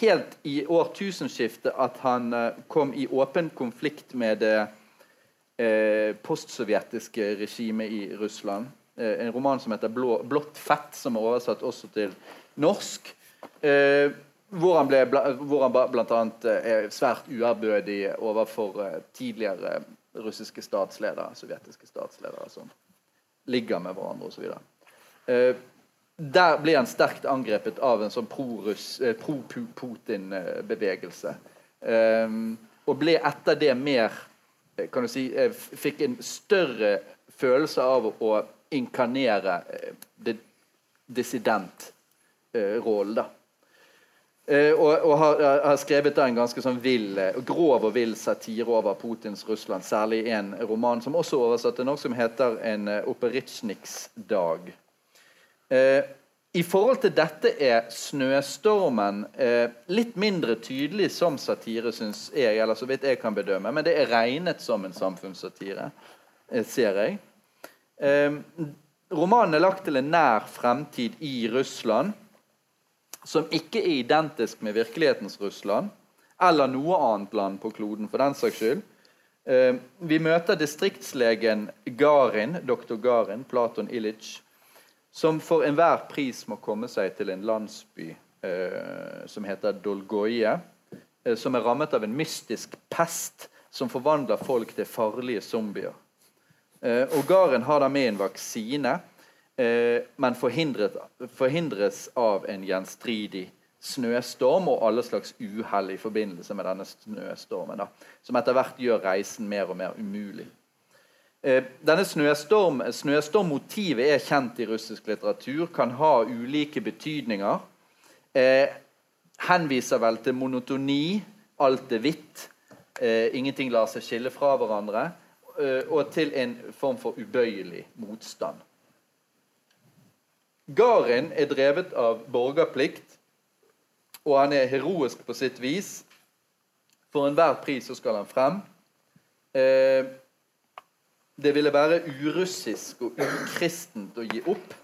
helt i årtusenskiftet at han uh, kom i åpen konflikt med det postsovjetiske regimet i Russland. En roman som heter Blå, 'Blått fett', som er oversatt også til norsk. hvor han, ble, hvor han bl.a. er svært uærbødig overfor tidligere russiske statsledere, sovjetiske statsledere som ligger med hverandre osv. Eh, der blir han sterkt angrepet av en sånn pro-Putin-bevegelse. Eh, og ble etter det mer eh, kan du si, eh, Fikk en større følelse av å inkarnere det da. Uh, og, og har, har, skrevet en ganske sånn vill, grov og vill satire over Putins Russland. Særlig en roman som også oversatte oversatt til norsk, som heter 'En uh, Operitsjniks dag'. Eh, I forhold til dette er 'Snøstormen' uh, litt mindre tydelig som satire, syns jeg. eller så vidt jeg kan bedømme, Men det er regnet som en samfunnssatire, eh, ser jeg. Eh, romanen er lagt til en nær fremtid i Russland, som ikke er identisk med virkelighetens Russland, eller noe annet land på kloden, for den saks skyld. Eh, vi møter distriktslegen Garin, doktor Garin, Platon Illich, som for enhver pris må komme seg til en landsby eh, som heter Dolgoye, eh, som er rammet av en mystisk pest som forvandler folk til farlige zombier. Og Garin har da med en vaksine, men forhindres av en gjenstridig snøstorm og alle slags uhell i forbindelse med denne snøstormen, da, som etter hvert gjør reisen mer og mer umulig. Eh, denne snøstorm, Snøstormmotivet er kjent i russisk litteratur, kan ha ulike betydninger. Eh, henviser vel til monotoni, alt er hvitt, eh, ingenting lar seg skille fra hverandre, eh, og til en form for ubøyelig motstand. Garin er drevet av borgerplikt, og han er heroisk på sitt vis. For enhver pris så skal han frem. Eh, det ville være urussisk og ukristent å gi opp.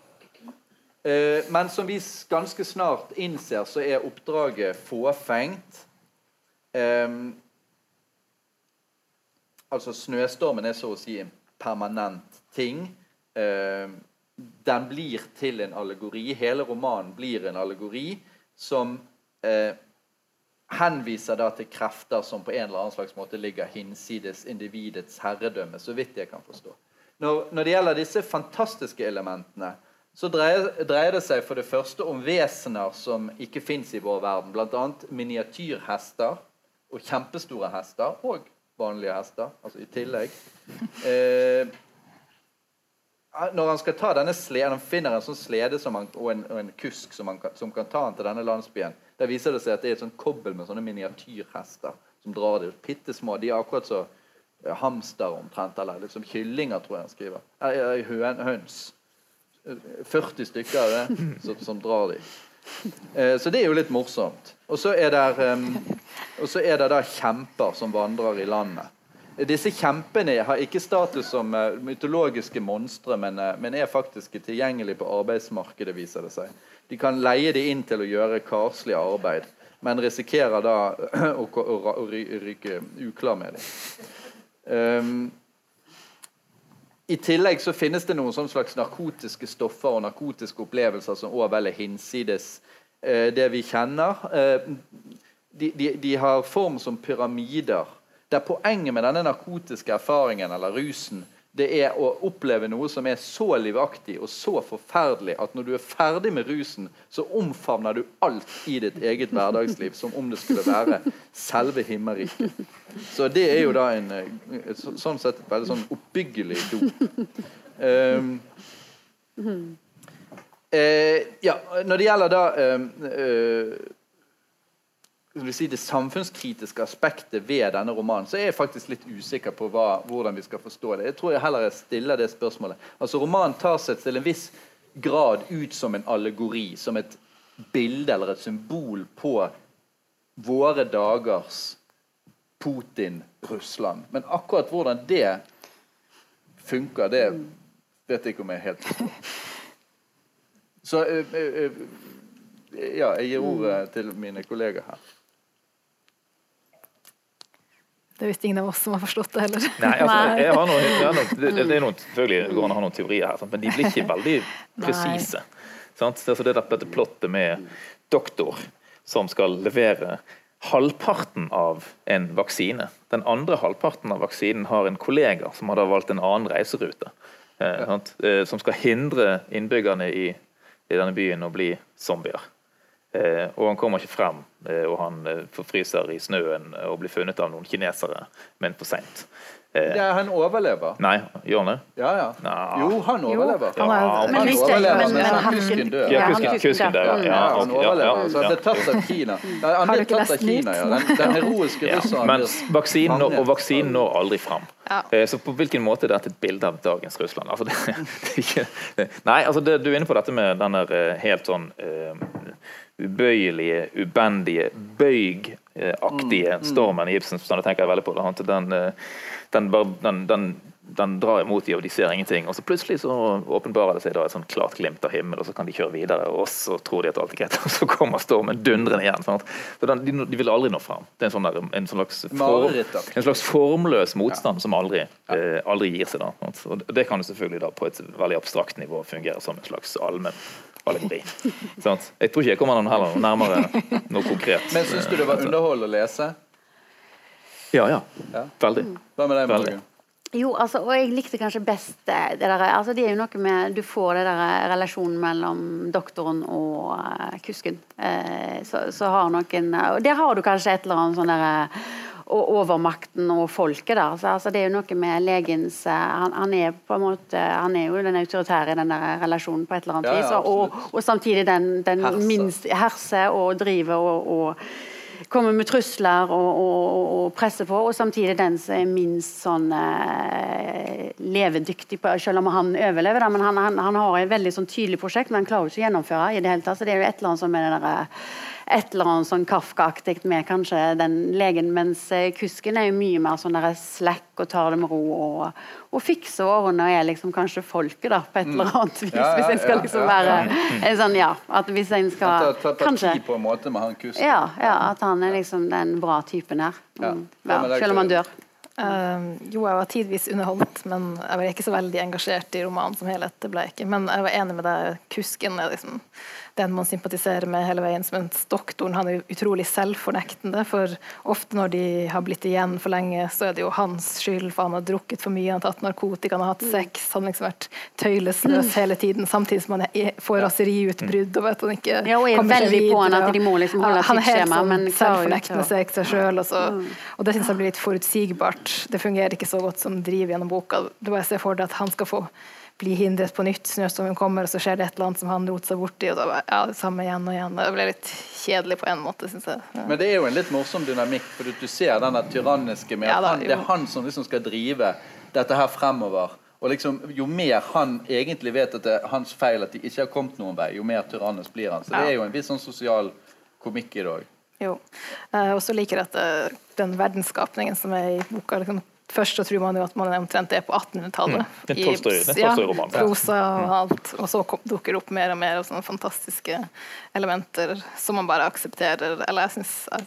Eh, men som vi ganske snart innser, så er oppdraget fåfengt. Eh, altså Snøstormen er så å si en permanent ting. Eh, den blir til en allegori. Hele romanen blir en allegori som eh, henviser da til krefter som på en eller annen slags måte ligger hinsides individets herredømme. så vidt jeg kan forstå. Når, når det gjelder disse fantastiske elementene, så dreier, dreier, det seg for det første om vesener som ikke fins i vår verden. Bl.a. miniatyrhester og kjempestore hester. Og vanlige hester, altså i tillegg. Eh, når han skal ta denne sleden, han finner en sånn slede han, og, en, og, en, kusk som, han, som kan ta han til denne landsbyen der viser det seg at det er et sånt kobbel med sånne miniatyrhester som drar det. Bitte små. De er akkurat så hamster omtrent, eller liksom kyllinger, tror jeg han skriver. Eller høn, høns. 40 stykker av det som, som drar de. Eh, så det er jo litt morsomt. Og så er, um, er det da kjemper som vandrer i landet. Disse kjempene har ikke status som uh, mytologiske monstre, men, uh, men, er faktisk tilgjengelige på arbeidsmarkedet, viser det seg. De kan leie de inn til å gjøre karslig arbeid, men risikerer da å, å, å ryke uklar med dem. Um, I tillegg så finnes det noen slags narkotiske stoffer og narkotiske opplevelser som også vel er hinsides uh, det vi kjenner. Uh, de, de, de, har form som pyramider. Der poenget med denne narkotiske erfaringen eller rusen det er å oppleve noe som er så livaktig og så forferdelig at når du er ferdig med rusen, så omfavner du alt i ditt eget hverdagsliv som om det skulle være selve himmelriket. Så det er jo da en sånn sett et veldig sånn oppbyggelig dop. Um, eh, ja, når det gjelder da um, vi si, det samfunnskritiske aspektet ved denne romanen, så er jeg faktisk litt usikker på hva, hvordan vi skal forstå det. Jeg tror jeg heller jeg stiller det spørsmålet. Altså Romanen tar seg til en viss grad ut som en allegori, som et bilde eller et symbol på våre dagers Putin-Russland. Men akkurat hvordan det funker, det vet jeg ikke om jeg helt. Så ja, jeg gir ordet til mine kolleger her.
Det er visst ingen av oss som har forstått det heller.
Nei, altså, jeg har noen, jeg har noen, det, er noen, selvfølgelig går an å ha noen teorier her, men de blir ikke veldig presise. Sant? Det er altså det dette plottet med doktor som skal levere halvparten av en vaksine. Den andre halvparten av vaksinen har en kollega som har valgt en annen reiserute. Eh, sant? Eh, som skal hindre innbyggerne i, i denne byen å bli zombier. Eh, og han kommer ikke frem, eh, og han eh, forfryser i snøen og blir funnet av noen kinesere, men for seint. Eh,
Ja, han overlever.
nei, gjør han det?
Ja, ja.
Nå.
Jo, han overlever.
han er-
Ja,
Men
han overlever,
men-
men
men han-
kusken dør.
Ja,
Ja,
kusken,
kusken der,
ja.
Han overlever. Så han ble tatt av Kina. Han ble tatt av Kina, ja. Den, den heroiske
Ja,
russeren
men vaksinen når, og vaksinen når aldri fram.
Ja.
Eh, Så på hvilken måte er dette et bilde av dagens Russland? Altså, det, det nei, altså det, du er inne på dette med den der helt sånn eh, ubøyelige, ubendige, bøygaktige stormen i Ibsens forstand. Det tenker jeg veldig på. Den, eh, den, den, den, den drar imot dem, og de ser ingenting. Og så plutselig så åpenbarer det seg da et sånt klart glimt av himmel, og så kan de kjøre videre, og så tror de at alt er greit, og så kommer stormen dundrende igjen. Sant? Så den, de, de vil aldri nå fram. Det er en, sånn der, en slags, form, en slags formløs motstand som aldri, eh, aldri gir seg. da. sant? Og det kan jo selvfølgelig da på et veldig abstrakt nivå fungere som en slags allmenn allegori. Sånn. Jeg tror ikke jeg kommer noen heller nærmere noe konkret.
Men syns du det var underholdende å lese?
Ja, ja.
Ja.
Veldig.
Hva med deg,
Veldig.
Morgan?
Jo, altså, og jeg likte kanskje best eh, det der, altså Det er jo noe med Du får det der eh, relasjonen mellom doktoren og uh, kusken. Uh, så, så har noen eh, Og der har du kanskje et eller annet sånn derre og overmakten og folket der. Så, altså, det er jo noe med legens eh, han, han er på en måte Han er jo den autoritære i den relasjonen på et eller annet
Ja, ja,
vis. Og, og samtidig den, den
Herse.
minst herse og driver og, og kommer med trusler og, og, og presser på, og samtidig den som er minst sånn eh, levedyktig, på, selv om han overlever. Da, men han, han, han har et veldig sånn tydelig prosjekt, men han klarer jo ikke å gjennomføre i det hele tatt. Så det er jo et eller annet som er det der, et eller annet sånn Kafka-aktig med kanskje den legen, mens eh, kusken er jo mye mer sånn der slack og tar det med ro og, og fikser årene og er liksom kanskje folket da, på et eller annet vis.
Ja, ja,
hvis en skal
ja,
liksom
ja.
være en sånn, ja, at hvis en
Ta,
skal
ta
kanskje
på en måte med han kusken.
ja, ja, at han er liksom den bra typen her.
Ja.
Mm. Ja, selv om han dør.
Uh, jo, jeg var tidvis underholdt, men jeg var ikke så veldig engasjert i romanen som helhet. Det ble jeg ikke. Men jeg var enig med deg. Kusken er liksom den man sympatiserer med hele veien. Mens doktoren han er utrolig selvfornektende. For ofte når de har blitt igjen for lenge, så er det jo hans skyld, for han har drukket for mye, han har tatt narkotika, han har hatt sex. Han har liksom vært tøylesløs hele tiden, samtidig som han er- får raseriutbrudd og vet han ikke
Ja, og er
kommer seg
videre. på han at de må liksom holde
han er helt sånn selvfornektende seg seg sjøl. Og, og det syns jeg blir litt forutsigbart. Det fungerer ikke så godt som driv gjennom boka. Det bare ser for deg at han skal få bli hindret på nytt, snøstormen kommer, og så skjer det et eller annet som han roter seg borti, og da bare, ja, det samme igjen og igjen. Det ble litt kjedelig på en måte, syns jeg. Ja.
Men det er jo en litt morsom dynamikk, for du, du ser den tyranniske med
Ja da,
han, det er han som liksom skal drive dette her fremover. Og liksom, Jo mer han egentlig vet at det er hans feil at de ikke har kommet noen vei, jo mer tyrannisk blir han. Så det er jo en viss sånn sosial komikk i dag.
Jo. Eh, og så liker jeg at eh, den verdensskapningen som er i boka liksom, Først så tror man jo at man omtrent er på 1800-tallet.
Mm.
I- ja, prosa og alt. Og så dukker det opp mer og mer av sånne fantastiske elementer som man bare aksepterer. Eller jeg syns, jeg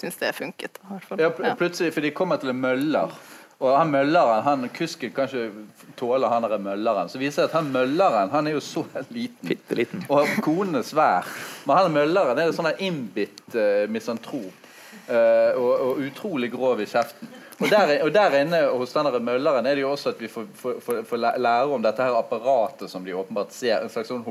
syns det funket. i hvert fall.
Ja, pl- plutselig, for de kommer til en møller. Og han mølleren, han kusken kan ikke tåle han der mølleren. Så viser det at han mølleren han er jo så liten. Og konen er svær. Men han mølleren er sånn der innbitt uh, misantrop. Uh, og, og utrolig grov i kjeften. Og der, og der inne hos denne mølleren er det jo også at vi får, får, får, lære om dette her apparatet som de åpenbart ser. En slags sånn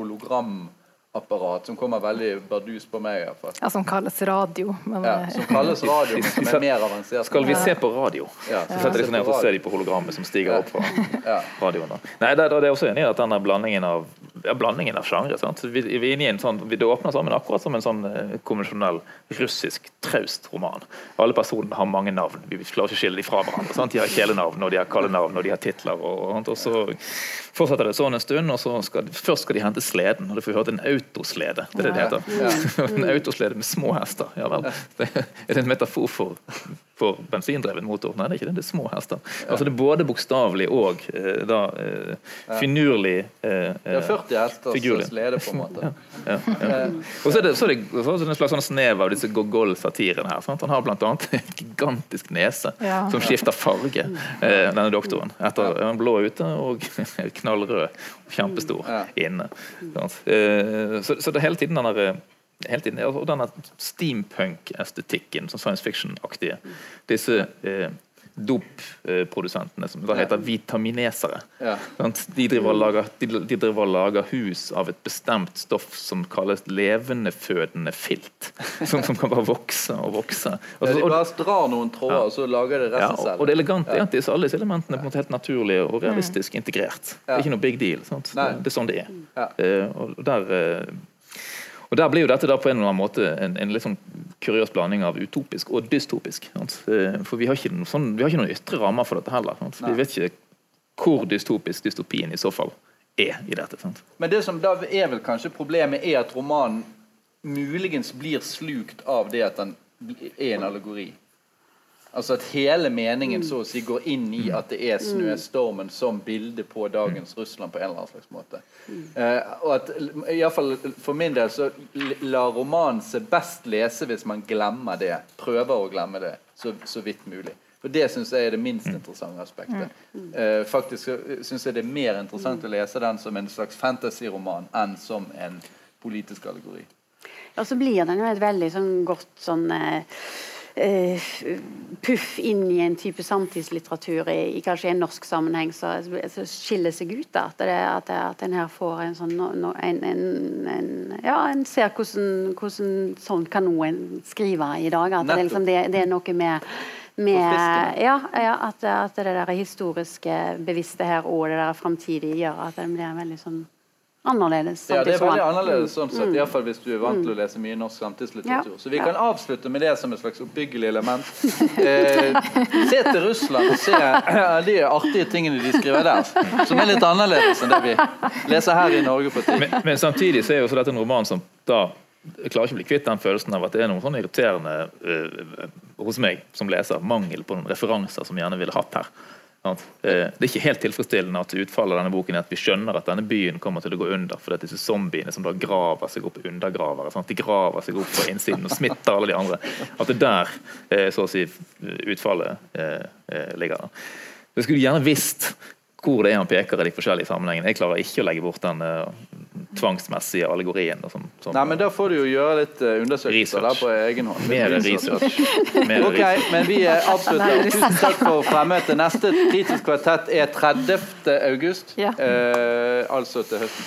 hologramapparat som kommer veldig bardus på meg. i hvert fall.
Ja, som kalles radio. Men,
Ja,
eh,
som kalles radio, men som er mer avansert.
Skal vi se på radio?
Ja,
Så setter de seg ned og så ser de på hologrammet som stiger opp fra
Ja.
radioen. Da. Nei, det, det er også enig i at denne blandingen av ja, blandingen av sjangre. sant? Vi, vi er inne i en sånn, Det åpner sammen akkurat som en sånn eh, konvensjonell russisk traust roman. Alle personene har mange navn. Vi klarer ikke å skille dem fra hverandre. sant? De har kjælenavn, og de har kallenavn, og de har titler. Og, og, og så fortsetter det sånn en stund, og så skal, først skal de hente sleden. Og det får vi høre en autoslede. Det er det det heter. en autoslede med små hester. Ja vel. Det, er det en metafor for, for bensindreven motor? Nei, det er ikke det. Det er små hester. Altså Det er både bokstavelig og eh, da eh, finurlig eh,
er 40 hester
som
slede, på en måte.
ja, ja. Og så er det, så er det, så er det en slags sånn snev av disse Gogol-satirene her. Sant? Han har bl.a. en gigantisk nese
Ja.
som skifter farge, eh, denne doktoren. Etter en han blå ute og knallrød, kjempestor
Ja.
inne. Eh, Så, så det er hele tiden den der Hele tiden, og denne steampunk-estetikken, sånn science fiction-aktige. Disse eh, dopprodusentene som da heter vitaminesere.
Ja.
De, driver og lager, de, de driver og lager hus av et bestemt stoff som kalles levendefødende filt. Som, som kan bare vokse og vokse.
Ja,
Altså,
de bare drar noen tråder, og så lager de
ja,
resten
og,
selv.
og det elegante er at disse, alle disse elementene er helt naturlige og realistisk integrert. Det er ikke noe big deal.
Nei.
Det er sånn det er.
Ja.
Eh, og der eh, og Der blir jo dette på en eller annen måte en, en litt sånn kuriøs blanding av utopisk og dystopisk. Sant? Eh, For vi har ikke noen, sånn, vi har ikke noen ytre rammer for dette heller. Sant? Vi vet ikke hvor dystopisk dystopien i så fall er i dette. Sant?
Men det som da er vel kanskje problemet, er at romanen muligens blir slukt av det at den er en allegori. Altså at hele meningen så å si går inn i at det er snøstormen som bilde på dagens Russland på en eller annen slags måte. Eh, og at i alle fall For min del så lar romanen seg best lese hvis man glemmer det. Prøver å glemme det så, så vidt mulig. For det syns jeg er det minst interessante aspektet. Eh, faktisk syns jeg det er mer interessant å lese den som en slags fantasyroman enn som en politisk allegori.
Og så blir den jo et veldig sånn godt sånn eh, eh, puff inn i en type samtidslitteratur i, i kanskje en norsk sammenheng så, så skiller seg ut. da, At, det, at, at en her får en sånn en, en, en, Ja, en ser hvordan, hvordan sånn kan noen skrive i dag. At det, liksom, det, det er noe med med, ja, ja at, at det der historiske bevisste her og det der framtidige gjør at det blir veldig sånn annerledes.
Ja, det er veldig annerledes sånn sett, i hvert fall hvis du er vant til å lese mye norsk samtidslitteratur.
Ja.
Så vi kan avslutte med det som et slags oppbyggelig element. Eh, se til Russland og se de artige tingene de skriver der, som er litt annerledes enn det vi leser her i Norge på tid.
Men, men samtidig så er jo også dette en roman som da jeg klarer ikke å bli kvitt den følelsen av at det er noe sånn irriterende uh, hos meg som leser, mangel på noen referanser som vi gjerne ville hatt her. Eh, det er ikke helt tilfredsstillende at utfallet av denne boken er at vi skjønner at denne byen kommer til å gå under, for det er disse zombiene som da graver seg opp undergravere. at De graver seg opp på innsiden og smitter alle de andre. At det der eh, så å si utfallet eh, ligger. da. Jeg skulle gjerne visst hvor det er han peker i de forskjellige sammenhengene. Jeg klarer ikke å legge bort den tvangsmessige allegorien. og Som, som,
Nei, men Da får du jo gjøre litt eh, undersøkelser der på egen hånd.
Mer research. Mer
Ok,
research.
men vi eh, avslutter. Tusen takk for fremmøtet. Neste Kritisk kvartett er 30. august,
Ja.
eh, altså til høsten.